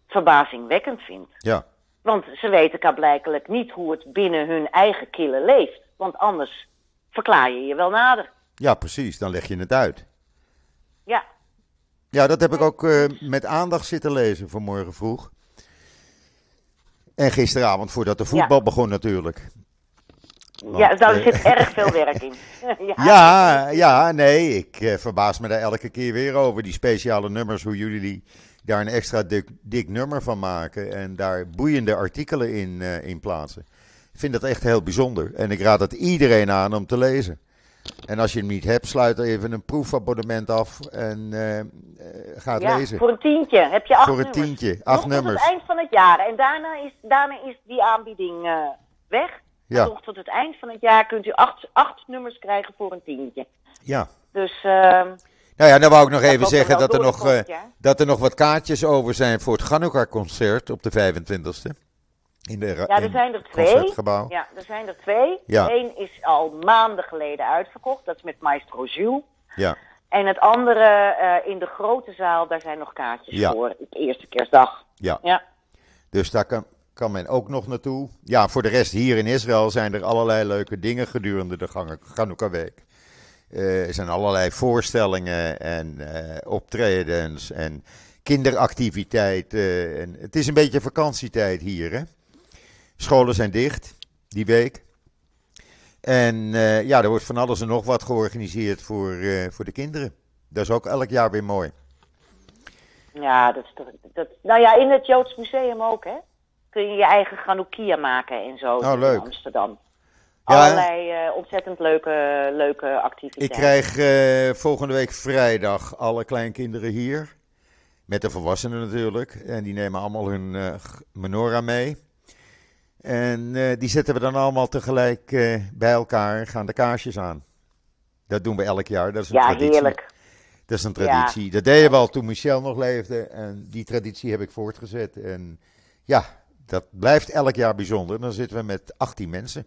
verbazingwekkend vind. Ja. Want ze weten blijkelijk niet hoe het binnen hun eigen kille leeft. Want anders verklaar je je wel nader. Ja, precies. Dan leg je het uit. Ja. Ja, dat heb ik ook uh, met aandacht zitten lezen vanmorgen vroeg. En gisteravond voordat de voetbal Ja. begon natuurlijk. Want, ja, daar eh, zit erg veel werk in. ja. Ja, ja, nee, ik eh, verbaas me daar elke keer weer over. Die speciale nummers, hoe jullie die, daar een extra dik, dik nummer van maken. En daar boeiende artikelen in, eh, in plaatsen. Ik vind dat echt heel bijzonder. En ik raad het iedereen aan om te lezen. En als je hem niet hebt, sluit even een proefabonnement af en ga het Ja, lezen. voor een tientje heb je acht Voor een nummers. tientje, Nog acht tot nummers. het eind van het jaar. En daarna is, daarna is die aanbieding weg. Ja. Nog tot het eind van het jaar kunt u acht, acht nummers krijgen voor een tientje. Ja. Dus ehm, Nou ja, dan wou ik nog even zeggen dat er, nog, eh, dat er nog wat kaartjes over zijn voor het Chanukka-concert op de 25e. In de, ja, er zijn er twee. Concertgebouw. Ja, er zijn er twee. Ja. Eén is al maanden geleden uitverkocht. Dat is met Maestro Jules. Ja. En het andere eh, in de grote zaal, daar zijn nog kaartjes Ja. voor. Het eerste kerstdag. Ja. Ja. Dus daar kan, kan men ook nog naartoe. Ja, voor de rest hier in Israël zijn er allerlei leuke dingen gedurende de Gan- Chanukka-week. Eh, er zijn allerlei voorstellingen en eh, optredens en kinderactiviteiten. En het is een beetje vakantietijd hier, hè. Scholen zijn dicht die week. En eh, ja, er wordt van alles en nog wat georganiseerd voor, voor de kinderen. Dat is ook elk jaar weer mooi. Ja, dat is toch, dat, nou ja, in het Joods Museum ook, hè? Kun je je eigen Chanukkia maken en zo Oh, in. Amsterdam. Ja. Allerlei eh, ontzettend leuke, leuke Ik activiteiten. krijg eh, volgende week vrijdag alle kleinkinderen hier. Met de volwassenen natuurlijk. En die nemen allemaal hun g- menorah mee. En die zetten we dan allemaal tegelijk bij elkaar. Gaan de kaarsjes aan. Dat doen we elk jaar. Dat is een Ja, traditie. heerlijk. Dat is een traditie. Dat deden we al toen Michel nog leefde. En die traditie heb ik voortgezet. En ja, dat blijft elk jaar bijzonder. Dan zitten we met 18 mensen.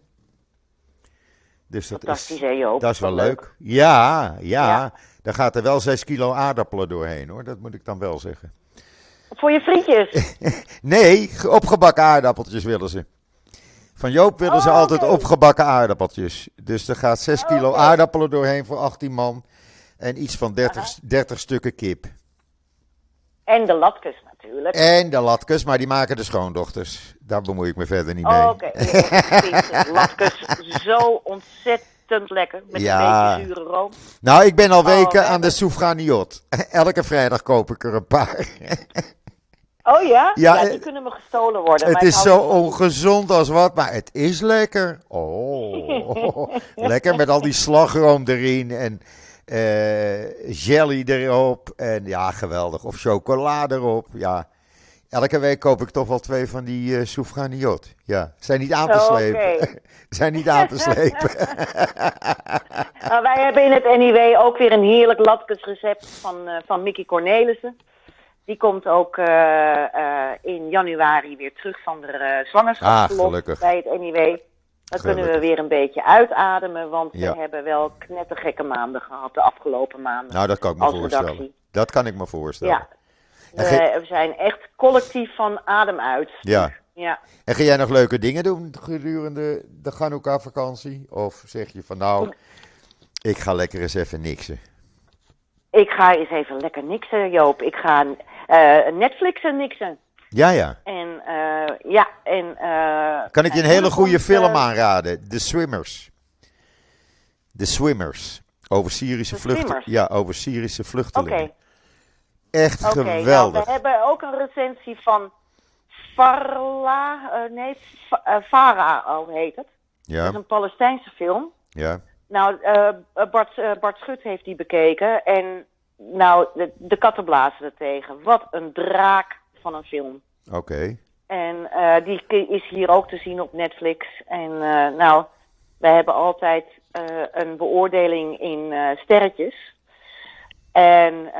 Dus dat Fantastisch, is, hè Joop? dat is wel leuk. Ja, ja, Ja. Daar gaat er wel 6 kilo aardappelen doorheen hoor. Dat moet ik dan wel zeggen. Voor je frietjes. Nee, ge- opgebakken aardappeltjes willen ze. Van Joop willen ze Oh, altijd opgebakken aardappeltjes. Dus er gaat 6 kilo aardappelen doorheen voor 18 man. En iets van 30, Aha. 30 stukken kip. en de latkes natuurlijk. En de latkes, maar die maken de schoondochters. Daar bemoei ik me verder niet mee. Oh, Oké, latkes zo ontzettend lekker. Met Ja. een beetje zure room. Nou, ik ben al Oh, weken we aan de soufganiot. Elke vrijdag koop ik er een paar. Oh ja? Ja, Ja, eh, die kunnen me gestolen worden. het is zo ongezond als wat, maar het is lekker. Oh, lekker met al die slagroom erin en jelly erop. En ja, geweldig. Of chocola erop. Ja, elke week koop ik toch wel twee van die eh soufganiot. Ja, zijn niet aan te Oké. slepen. zijn niet aan te slepen. Nou, wij hebben in het NIW ook weer een heerlijk latkesrecept van, eh, van Mickey Cornelissen. Die komt ook eh, eh, in januari weer terug van de uh, zwangerschapsverlof Ah, bij het NIW. Dan kunnen we weer een beetje uitademen, want Ja. we hebben wel knettergekke maanden gehad de afgelopen maanden. Nou, dat kan ik me voorstellen. redactie. Dat kan ik me voorstellen. ja, we, ge- we zijn echt collectief van adem uit. Ja. ja. En ga jij nog leuke dingen doen gedurende de Chanukka-vakantie? Of zeg je van nou, ik ga lekker eens even niksen? Ik ga eens even lekker niksen, Joop. Ik ga eh Netflixen niksen. Ja, ja. En eh, ja, en... eh, Kan ik je een mijn hele goede komt, film eh, aanraden? The Swimmers. The Swimmers. Over Syrische vluchtelingen. Ja, over Syrische Oké, vluchtelingen. Echt oké. Nou, geweldig. we hebben ook een recensie van Farla, eh, nee, Fa- eh, Farah heet het. Dat Ja, is een Palestijnse film. ja. Nou, eh, Bart, eh, Bart Schut heeft die bekeken en nou, de, de katten blazen er tegen. Wat een draak van een film. Oké. En eh, die is hier ook te zien op Netflix. En eh, nou, wij hebben altijd eh, een beoordeling in sterretjes. En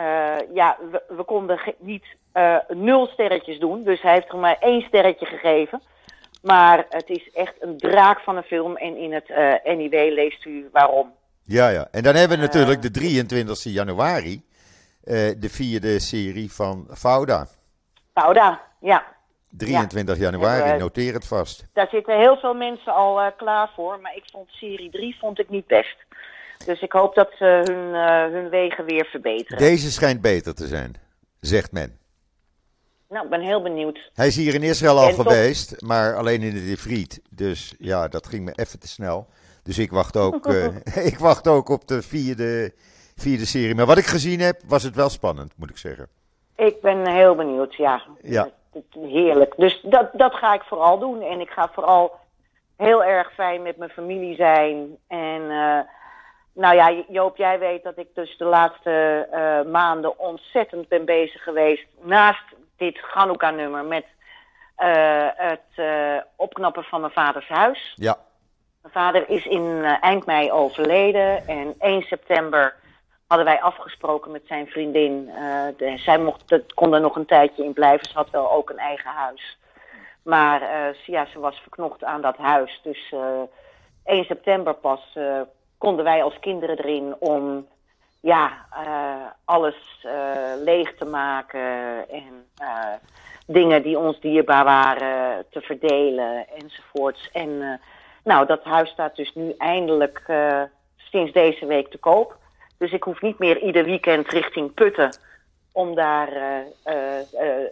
ja, we, we konden niet nul sterretjes doen. Dus hij heeft er maar één sterretje gegeven. Maar het is echt een draak van een film. En in het NIW leest u waarom. Ja, ja. En dan hebben we natuurlijk de 23 januari. de vierde serie van Fauda. Fauda, ja. 23 januari, noteer het vast. Daar zitten heel veel mensen al uh, klaar voor, maar ik vond serie 3 vond ik niet best. Dus ik hoop dat ze hun, uh, hun wegen weer verbeteren. Deze schijnt beter te zijn, zegt men. Nou, ik ben heel benieuwd. Hij is hier in Israël al geweest, maar alleen in de Friet. Dus ja, dat ging me even te snel. Dus ik wacht ook, ik wacht ook op de vierde, vierde serie. Maar wat ik gezien heb, was het wel spannend, moet ik zeggen. Ik ben heel benieuwd, ja. Ja heerlijk. Dus dat, dat ga ik vooral doen. En ik ga vooral heel erg fijn met mijn familie zijn. En uh, nou ja, Joop, jij weet dat ik dus de laatste uh, maanden ontzettend ben bezig geweest. Naast dit Hanukkah-nummer met uh, het opknappen van mijn vaders huis. Ja. Mijn vader is in eind mei overleden. En 1 september hadden wij afgesproken met zijn vriendin. Uh, de, zij mocht, kon er nog een tijdje in blijven. Ze had wel ook een eigen huis. Maar uh, ja, ze was verknocht aan dat huis. Dus uh, eh, 1 september pas konden wij als kinderen erin om ja, alles leeg te maken. En dingen die ons dierbaar waren te verdelen enzovoorts. En nou, dat huis staat dus nu eindelijk sinds deze week te koop. Dus ik hoef niet meer ieder weekend richting Putten om daar uh, uh,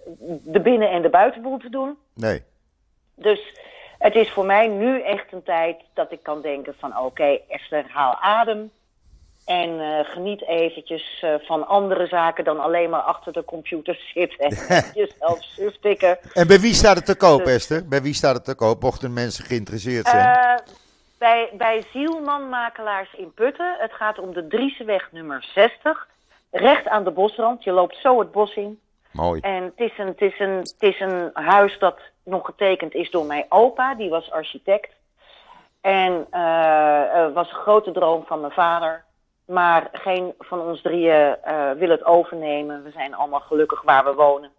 de binnen- en de buitenboel te doen. Nee. Dus het is voor mij nu echt een tijd dat ik kan denken van oké, okay, Esther, haal adem. En uh, geniet eventjes uh, van andere zaken dan alleen maar achter de computer zitten en jezelf suftikken. En bij wie staat het te koop, dus, Esther? Bij wie staat het te koop, mochten mensen geïnteresseerd zijn? Bij, bij Zielman-makelaars in Putten. Het gaat om de Drieseweg nummer 60. Recht aan de bosrand. Je loopt zo het bos in. Mooi. En het is een, het is een, het is een huis dat nog getekend is door mijn opa. Die was architect. En uh, was een grote droom van mijn vader. Maar geen van ons drieën uh, wil het overnemen. We zijn allemaal gelukkig waar we wonen.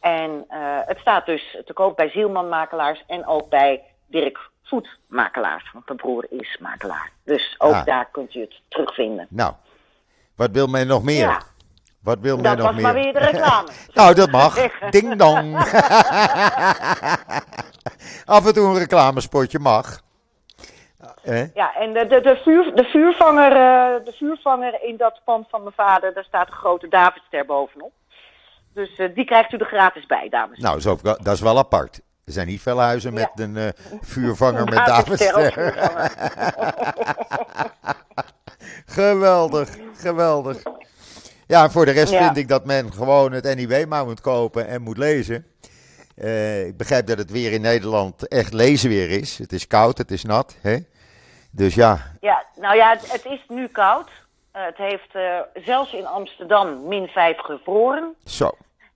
En uh, het staat dus te koop bij Zielman-makelaars en ook bij Dirk voetmakelaars. Want mijn broer is makelaar. Dus ook ah. daar kunt u het terugvinden. Nou, wat wil men nog meer? Ja. Wat wil men nog meer? Dat was maar weer de reclame. nou, dat mag. Ding dong. Af en toe een reclamespotje mag. Eh? Ja, en de, de, de, vuur, de, vuurvanger, uh, de vuurvanger in dat pand van mijn vader, daar staat een grote Davidster bovenop. Dus uh, die krijgt u er gratis bij, dames. Nou, zo, dat is wel apart. Er zijn niet veel huizen met een uh, vuurvanger met Davidster. geweldig, geweldig. Ja, voor de rest vind ik dat men gewoon het NIW maar moet kopen en moet lezen. Uh, ik begrijp dat het weer in Nederland echt lezen weer is. Het is koud, het is nat. Hè? Dus ja. Ja, nou ja, het, het is nu koud. Uh, het heeft zelfs in Amsterdam min 5 gevroren. Zo.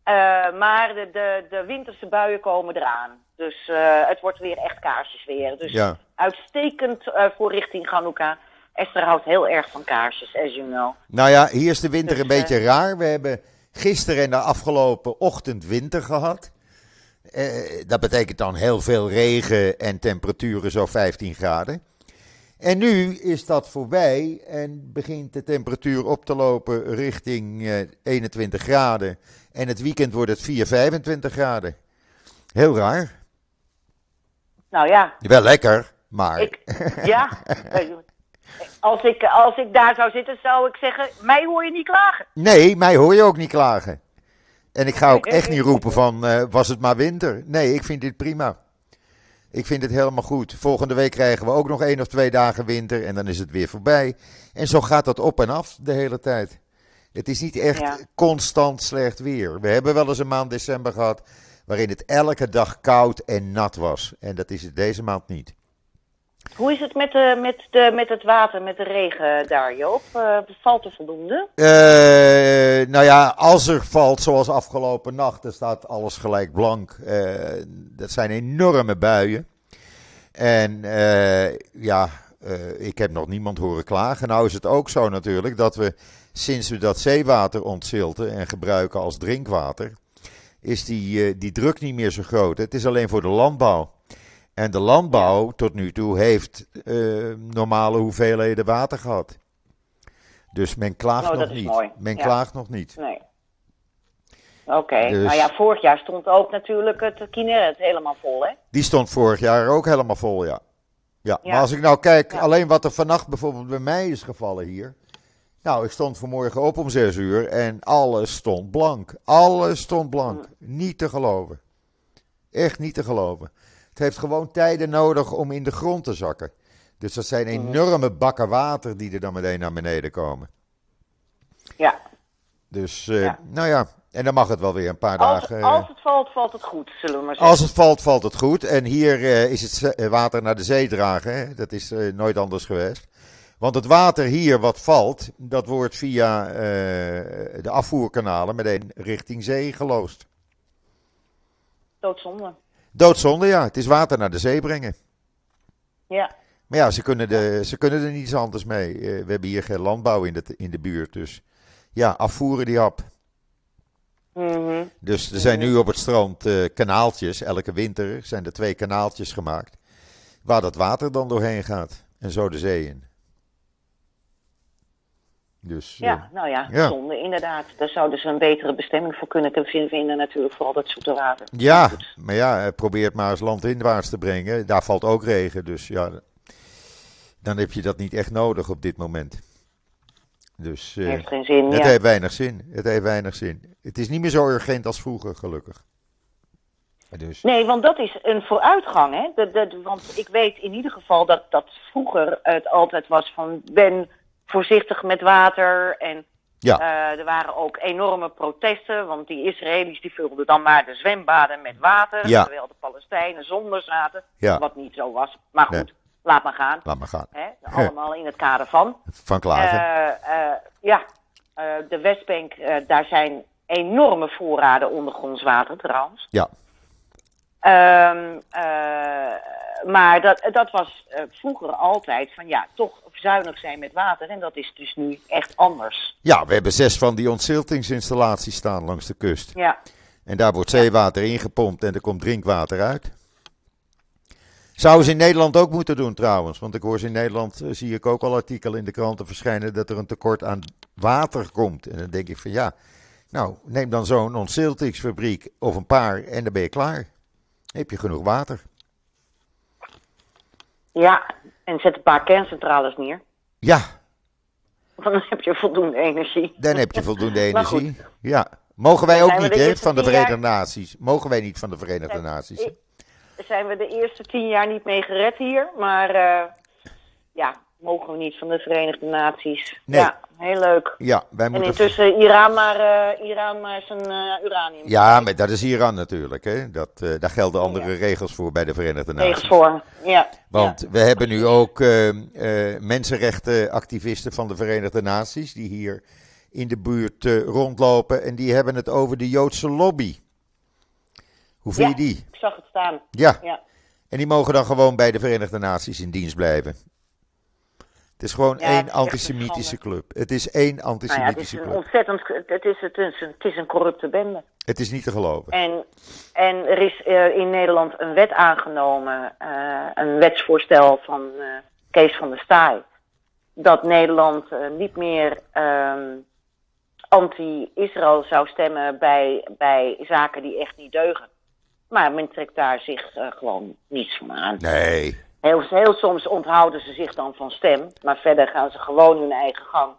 Uh, maar de, de, de, winterse buien komen eraan. Dus uh, het wordt weer echt kaarsjes weer. Dus ja. uitstekend uh, voor richting Hanukkah. Esther houdt heel erg van kaarsjes, as you know. Nou ja, hier is de winter dus, een beetje raar. We hebben gisteren en de afgelopen ochtend winter gehad. dat betekent dan heel veel regen en temperaturen zo 15 graden. En nu is dat voorbij en begint de temperatuur op te lopen richting 21 graden. En het weekend wordt het 4, 25 graden. Heel raar. Nou ja. Wel lekker, maar. Ik, ja. Als ik, als ik daar zou zitten, zou ik zeggen: mij hoor je niet klagen. Nee, mij hoor je ook niet klagen. En ik ga ook echt niet roepen van: uh, was het maar winter? Nee, ik vind dit prima. Ik vind het helemaal goed. Volgende week krijgen we ook nog één of twee dagen winter en dan is het weer voorbij. En zo gaat dat op en af de hele tijd. Het is niet echt constant slecht weer. We hebben wel eens een maand december gehad waarin het elke dag koud en nat was. En dat is het deze maand niet. Hoe is het met, de, met, de, met het water, met de regen daar, Joop? Uh, valt er voldoende? Uh, nou ja, als er valt, zoals afgelopen nacht, dan staat alles gelijk blank. Uh, dat zijn enorme buien. En ja, ik heb nog niemand horen klagen. Nou is het ook zo natuurlijk dat we sinds we dat zeewater ontzilten en gebruiken als drinkwater, is die, die druk niet meer zo groot. Het is alleen voor de landbouw. En de landbouw tot nu toe heeft uh, normale hoeveelheden water gehad. Dus men klaagt Oh, nog niet. mooi. Men Ja. klaagt nog niet. Nee. Oké, Dus- nou ja, vorig jaar stond ook natuurlijk het Kineret helemaal vol, hè? Die stond vorig jaar ook helemaal vol, ja. Ja, Ja. maar als ik nou kijk, Ja. alleen wat er vannacht bijvoorbeeld bij mij is gevallen hier. Nou, ik stond vanmorgen op om 6 uur en alles stond blank. Alles stond blank. Niet te geloven. Echt niet te geloven. Het heeft gewoon tijden nodig om in de grond te zakken. Dus dat zijn enorme bakken water die er dan meteen naar beneden komen. Ja. Dus, eh, Ja. nou ja, en dan mag het wel weer een paar Als, dagen. eh, als het valt, valt het goed, zullen we maar zeggen. Als het valt, valt het goed. En hier eh, is het eh, water naar de zee dragen. Hè? Dat is eh, nooit anders geweest. Want het water hier wat valt, dat wordt via eh, de afvoerkanalen meteen richting zee geloosd. Doodzonde. Doodzonde, ja. Het is water naar de zee brengen. Ja. Maar ja, ze kunnen, de, ze kunnen er niets anders mee. Eh, we hebben hier geen landbouw in de, in de buurt. Dus ja, afvoeren die hap. Mhm. Dus er zijn nu op het strand eh, kanaaltjes. Elke winter zijn er twee kanaaltjes gemaakt. Waar dat water dan doorheen gaat. En zo de zee in. Dus eh, Ja, nou ja, Ja. zonde inderdaad. Daar zouden ze een betere bestemming voor kunnen te vinden, natuurlijk vooral dat zoete water. ja, Goed. maar ja, eh, probeer het maar eens landinwaarts te brengen. Daar valt ook regen. Dus ja, dan heb je dat niet echt nodig op dit moment. Dus eh, Heeft geen zin, het ja. heeft weinig zin. Het heeft weinig zin. Het is niet meer zo urgent als vroeger, gelukkig. Dus Nee, want dat is een vooruitgang, hè. Dat, dat, want ik weet in ieder geval dat, dat vroeger het altijd was van... ben voorzichtig met water en ja, Eh, er waren ook enorme protesten, want die Israëli's die vulden dan maar de zwembaden met water, Ja. terwijl de Palestijnen zonder zaten, Ja. wat niet zo was. Maar goed, Nee. laat maar gaan. laat maar gaan. Hè? Allemaal in het kader van. Van klagen. Eh, eh, ja, de Westbank, daar zijn enorme voorraden ondergronds water trouwens. ja. Ehm, eh, maar dat, dat was eh, vroeger altijd van ja, toch zuinig zijn met water. En dat is dus nu echt anders. Ja, we hebben zes van die ontziltingsinstallaties staan langs de kust. Ja, En daar wordt zeewater ingepompt en er komt drinkwater uit. Zouden ze in Nederland ook moeten doen trouwens. Want ik hoor ze in Nederland, eh, zie ik ook al artikelen in de kranten verschijnen dat er een tekort aan water komt. En dan denk ik van ja, nou neem dan zo'n ontziltingsfabriek of een paar en dan ben je klaar. Heb je genoeg water. Ja, en zet een paar kerncentrales neer. Ja, Want dan heb je voldoende energie. dan heb je voldoende energie. Ja. Mogen wij ook niet hè, van de jaar- Verenigde Naties? Mogen wij niet van de Verenigde Zijn- Naties? zijn we de eerste tien jaar niet mee gered hier. Maar eh, ja, mogen we niet van de Verenigde Naties. Nee. Ja, heel leuk. Ja, wij En moeten intussen Iran maar, eh, Iran maar zijn eh, uranium. Ja, maar dat is Iran natuurlijk. Hè? Dat, eh, daar gelden andere Ja. regels voor bij de Verenigde Naties. voor. Ja. Want we hebben nu ook eh, eh, mensenrechtenactivisten van de Verenigde Naties die hier in de buurt rondlopen en die hebben het over de Joodse lobby. Hoe vind Ja. je die? Ik zag het staan. Ja, Ja. en die mogen dan gewoon bij de Verenigde Naties in dienst blijven. Het is gewoon Ja, één is antisemitische club. Het is één Nou ja, het is antisemitische club. ontzettend. Het is, het, is een, het is een corrupte bende. Het is niet te geloven. En, en er is eh, in Nederland een wet aangenomen, eh, een wetsvoorstel van eh, Kees van der Staaij, dat Nederland niet meer ehm, anti-Israël zou stemmen bij, bij zaken die echt niet deugen. Maar men trekt daar zich gewoon niets van aan. Nee, Heel, heel soms onthouden ze zich dan van stem, maar verder gaan ze gewoon hun eigen gang.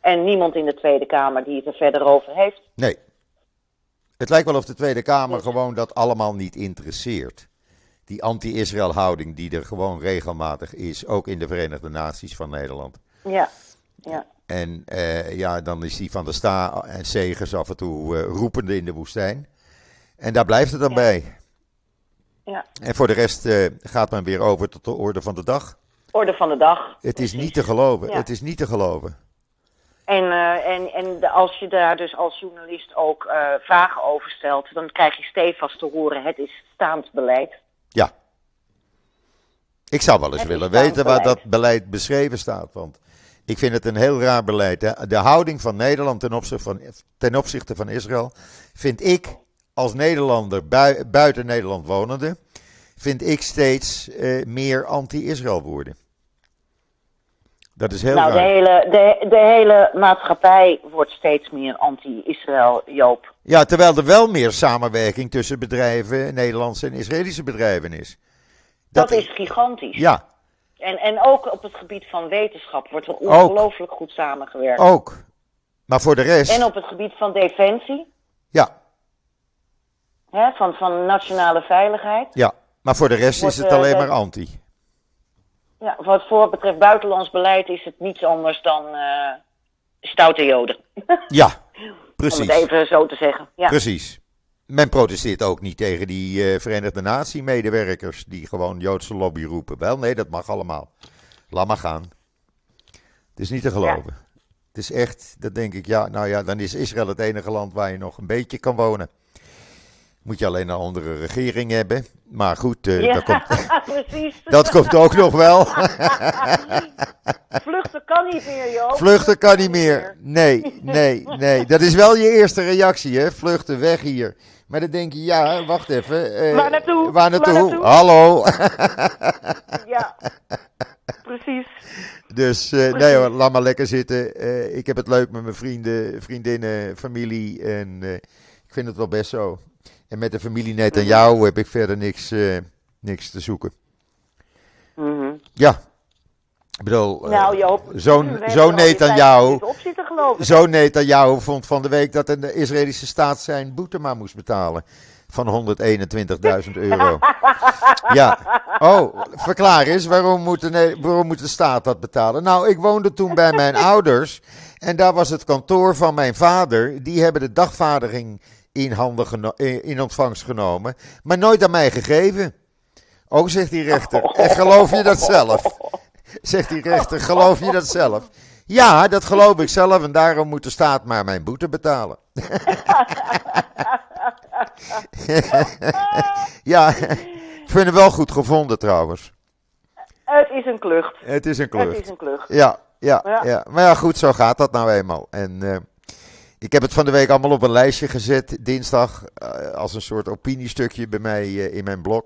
En niemand in de Tweede Kamer die het er verder over heeft. Nee. Het lijkt wel of de Tweede Kamer gewoon dat allemaal niet interesseert. Die anti-Israël houding die er gewoon regelmatig is, ook in de Verenigde Naties van Nederland. Ja, ja. En eh, ja, dan is die van de Sta en Segers af en toe eh, roepende in de woestijn. En daar blijft het dan Ja. bij. Ja. En voor de rest eh, gaat men weer over tot de orde van de dag. Orde van de dag. Het is niet te geloven. Ja. Het is niet te geloven. En, eh, en, en als je daar dus als journalist ook eh, vragen over stelt, dan krijg je stevast te horen: het is staand beleid. Ja. Ik zou wel eens Het willen weten waar dat beleid beschreven staat. Want ik vind het een heel raar beleid. De, de houding van Nederland ten opzichte van, ten opzichte van Israël vind ik als Nederlander bui- buiten Nederland wonende, vind ik steeds eh, meer anti-Israël worden. Dat is heel nou, de hele, de, de hele maatschappij wordt steeds meer anti-Israël, Joop. Ja, terwijl er wel meer samenwerking tussen bedrijven, Nederlandse en Israëlische bedrijven is. Dat, is gigantisch. Ja, En, en ook op het gebied van wetenschap wordt er ongelooflijk goed samengewerkt. ook. Maar voor de rest, En op het gebied van defensie, ja, hè, van, van nationale veiligheid. ja. Maar voor de rest Wordt, is het eh, alleen de- maar anti. Ja, wat voor betreft buitenlands beleid is het niets anders dan eh, stoute joden. Ja, Om het precies. even zo te zeggen. Ja. Precies. Men protesteert ook niet tegen die eh, Verenigde Natie-medewerkers die gewoon Joodse lobby roepen. Wel, nee, dat mag allemaal. Laat maar gaan. Het is niet te geloven. Het is echt, dat denk ik, ja, nou ja, dan is Israël het enige land waar je nog een beetje kan wonen. Moet je alleen een andere regering hebben. Maar goed, eh, Ja, dat, komt, precies. dat komt ook nog wel. Vluchten kan niet meer, joh. Vluchten kan niet meer. Nee, nee, nee. Dat is wel je eerste reactie, hè? Vluchten weg hier. Maar dan denk je, ja, wacht even. eh, Waar naartoe? Waar naartoe? Waar naartoe? Hallo. Ja, precies. dus eh, nee hoor, laat maar lekker zitten. Ik heb het leuk met mijn vrienden, vriendinnen, familie. En ik vind het wel best zo. En met de familie net aan jou heb ik verder niks, eh, niks te zoeken. Mhm. Ja. Ik bedoel, eh, Nou, Joop. zo'n we hebben zo'n er alweer net aan vijf jou. minuten op zitten geloven. Zo'n Netanyahu vond van de week dat de Israëlische staat zijn boete maar moest betalen. Van 121.000 euro. Ja. Oh, verklaar eens, waarom moet, de, waarom moet de staat dat betalen? Nou, ik woonde toen bij mijn ouders. En daar was het kantoor van mijn vader. Die hebben de dagvaarding in, handen geno- in ontvangst genomen. Maar nooit aan mij gegeven. Oh, zegt die rechter. En geloof je dat zelf? Zegt die rechter, geloof je dat zelf? Ja, dat geloof ik zelf en daarom moet de staat maar mijn boete betalen. ja, ik vind hem wel goed gevonden trouwens. Het is een klucht. Het is een Het klucht. is een klucht. Ja, ja, Ja. ja. Maar ja, goed, zo gaat dat nou eenmaal. En eh, ik heb het van de week allemaal op een lijstje gezet, dinsdag, eh, als een soort opiniestukje bij mij eh, in mijn blog.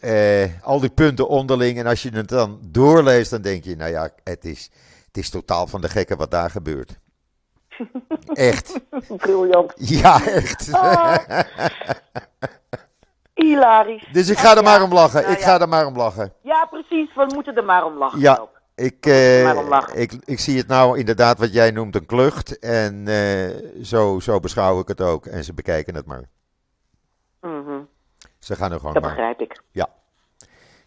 Eh, al die punten onderling. En als je het dan doorleest, dan denk je, nou ja, het is, het is totaal van de gekke wat daar gebeurt. Echt. Briljant. Ja, echt. Oh, hilarisch. Dus ik ga er maar om lachen. nou Ik ja. ga er maar om lachen. Ja, precies. We moeten er maar om lachen. Ja. Ik, eh, ik, ik zie het nou inderdaad wat jij noemt een klucht. En eh, zo, zo beschouw ik het ook. En ze bekijken het maar. Mhm, Ze gaan er gewoon Dat maar. begrijp ik.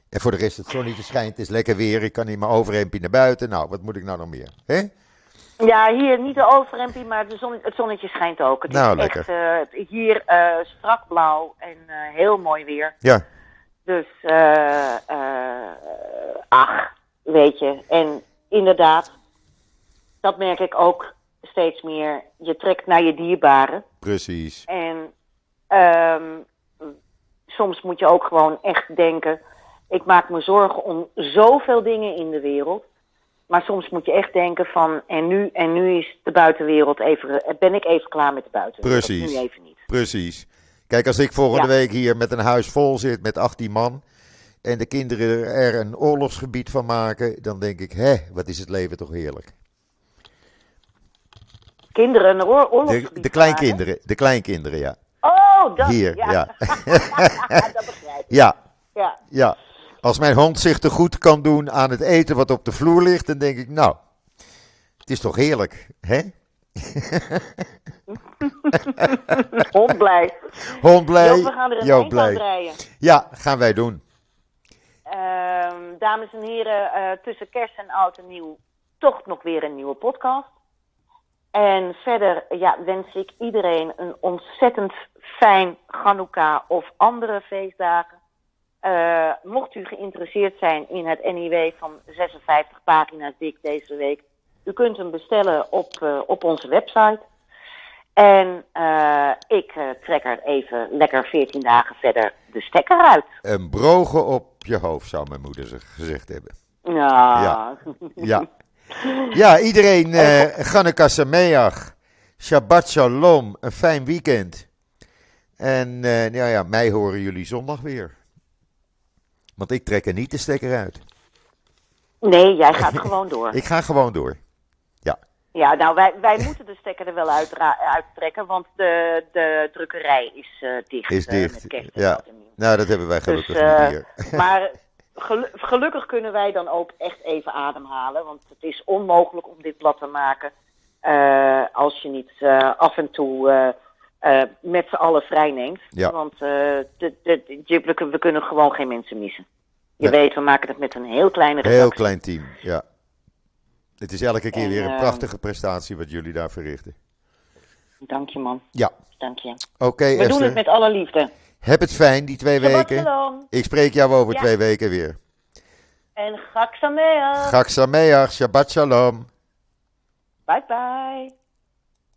En voor de rest, het zonnetje schijnt. Het is lekker weer. Ik kan in mijn overhemdje naar buiten. Nou, wat moet ik nou nog meer? Hè? Ja, hier niet de overhempie, maar de zon, het zonnetje schijnt ook. Het Nou, is echt eh, hier eh, strak blauw en heel mooi weer. Ja, Dus, eh, ach, weet je. En inderdaad, dat merk ik ook steeds meer. Je trekt naar je dierbaren. precies. En ehm, soms moet je ook gewoon echt denken. Ik maak me zorgen om zoveel dingen in de wereld. Maar soms moet je echt denken van. En nu, en nu is de buitenwereld even. Ben ik even klaar met de buitenwereld? Precies. Nu even niet. Precies. Kijk, als ik volgende Ja. week hier met een huis vol zit met 18 man. En de kinderen er een oorlogsgebied van maken. Dan denk ik, hè, wat is het leven toch heerlijk. Kinderen een oor De, oorlogsgebied de kleinkinderen, de kleinkinderen, ja. Oh, dat. Hier, ja. ja. dat begrijp ik. Ja, Ja. ja. Als mijn hond zich te goed kan doen aan het eten wat op de vloer ligt, dan denk ik, nou, het is toch heerlijk, hè? Hond blij. Hond blij, Joop, we gaan er een Joop eind aan blij. draaien. Ja, gaan wij doen. Ehm, dames en heren, eh, tussen kerst en oud en nieuw toch nog weer een nieuwe podcast. En verder ja, wens ik iedereen een ontzettend fijn Chanukka of andere feestdagen. Eh, mocht u geïnteresseerd zijn in het NIW van 56 pagina's dik deze week, u kunt hem bestellen op, eh, op onze website. En eh, ik eh, trek er even lekker 14 dagen verder de stekker uit. Een brogen op je hoofd, zou mijn moeder ze- gezegd hebben. Ja. Ja. Ja, ja iedereen, Sameach, Shabbat Shalom, een fijn weekend. En ja, ja, mij horen jullie zondag weer. Want ik trek er niet de stekker uit. Nee, jij gaat gewoon door. Ik ga gewoon door. Ja, nou, wij, wij moeten de stekker er wel uitra- uittrekken, want de, de drukkerij is eh, dicht. Is eh, dicht, met ja. Nou, dat hebben wij gelukkig Dus, eh, niet hier. Maar gelu- gelukkig kunnen wij dan ook echt even ademhalen. Want het is onmogelijk om dit blad te maken. als je niet af en toe met z'n allen vrij neemt. Ja. Want de, de, we, kunnen- we kunnen gewoon geen mensen missen. Je Nee. weet, we maken het met een heel kleine redactie. Heel klein team, ja. Het is elke keer En, weer een eh, prachtige prestatie wat jullie daar verrichten. Dank je, man. Ja, Dank je. oké We doen het met alle liefde. Heb het fijn die twee Shabbat weken. shalom. Ik spreek jou over Ja. twee weken weer. En Chag Sameach. Chag Sameach, Shabbat Shalom. Bye bye.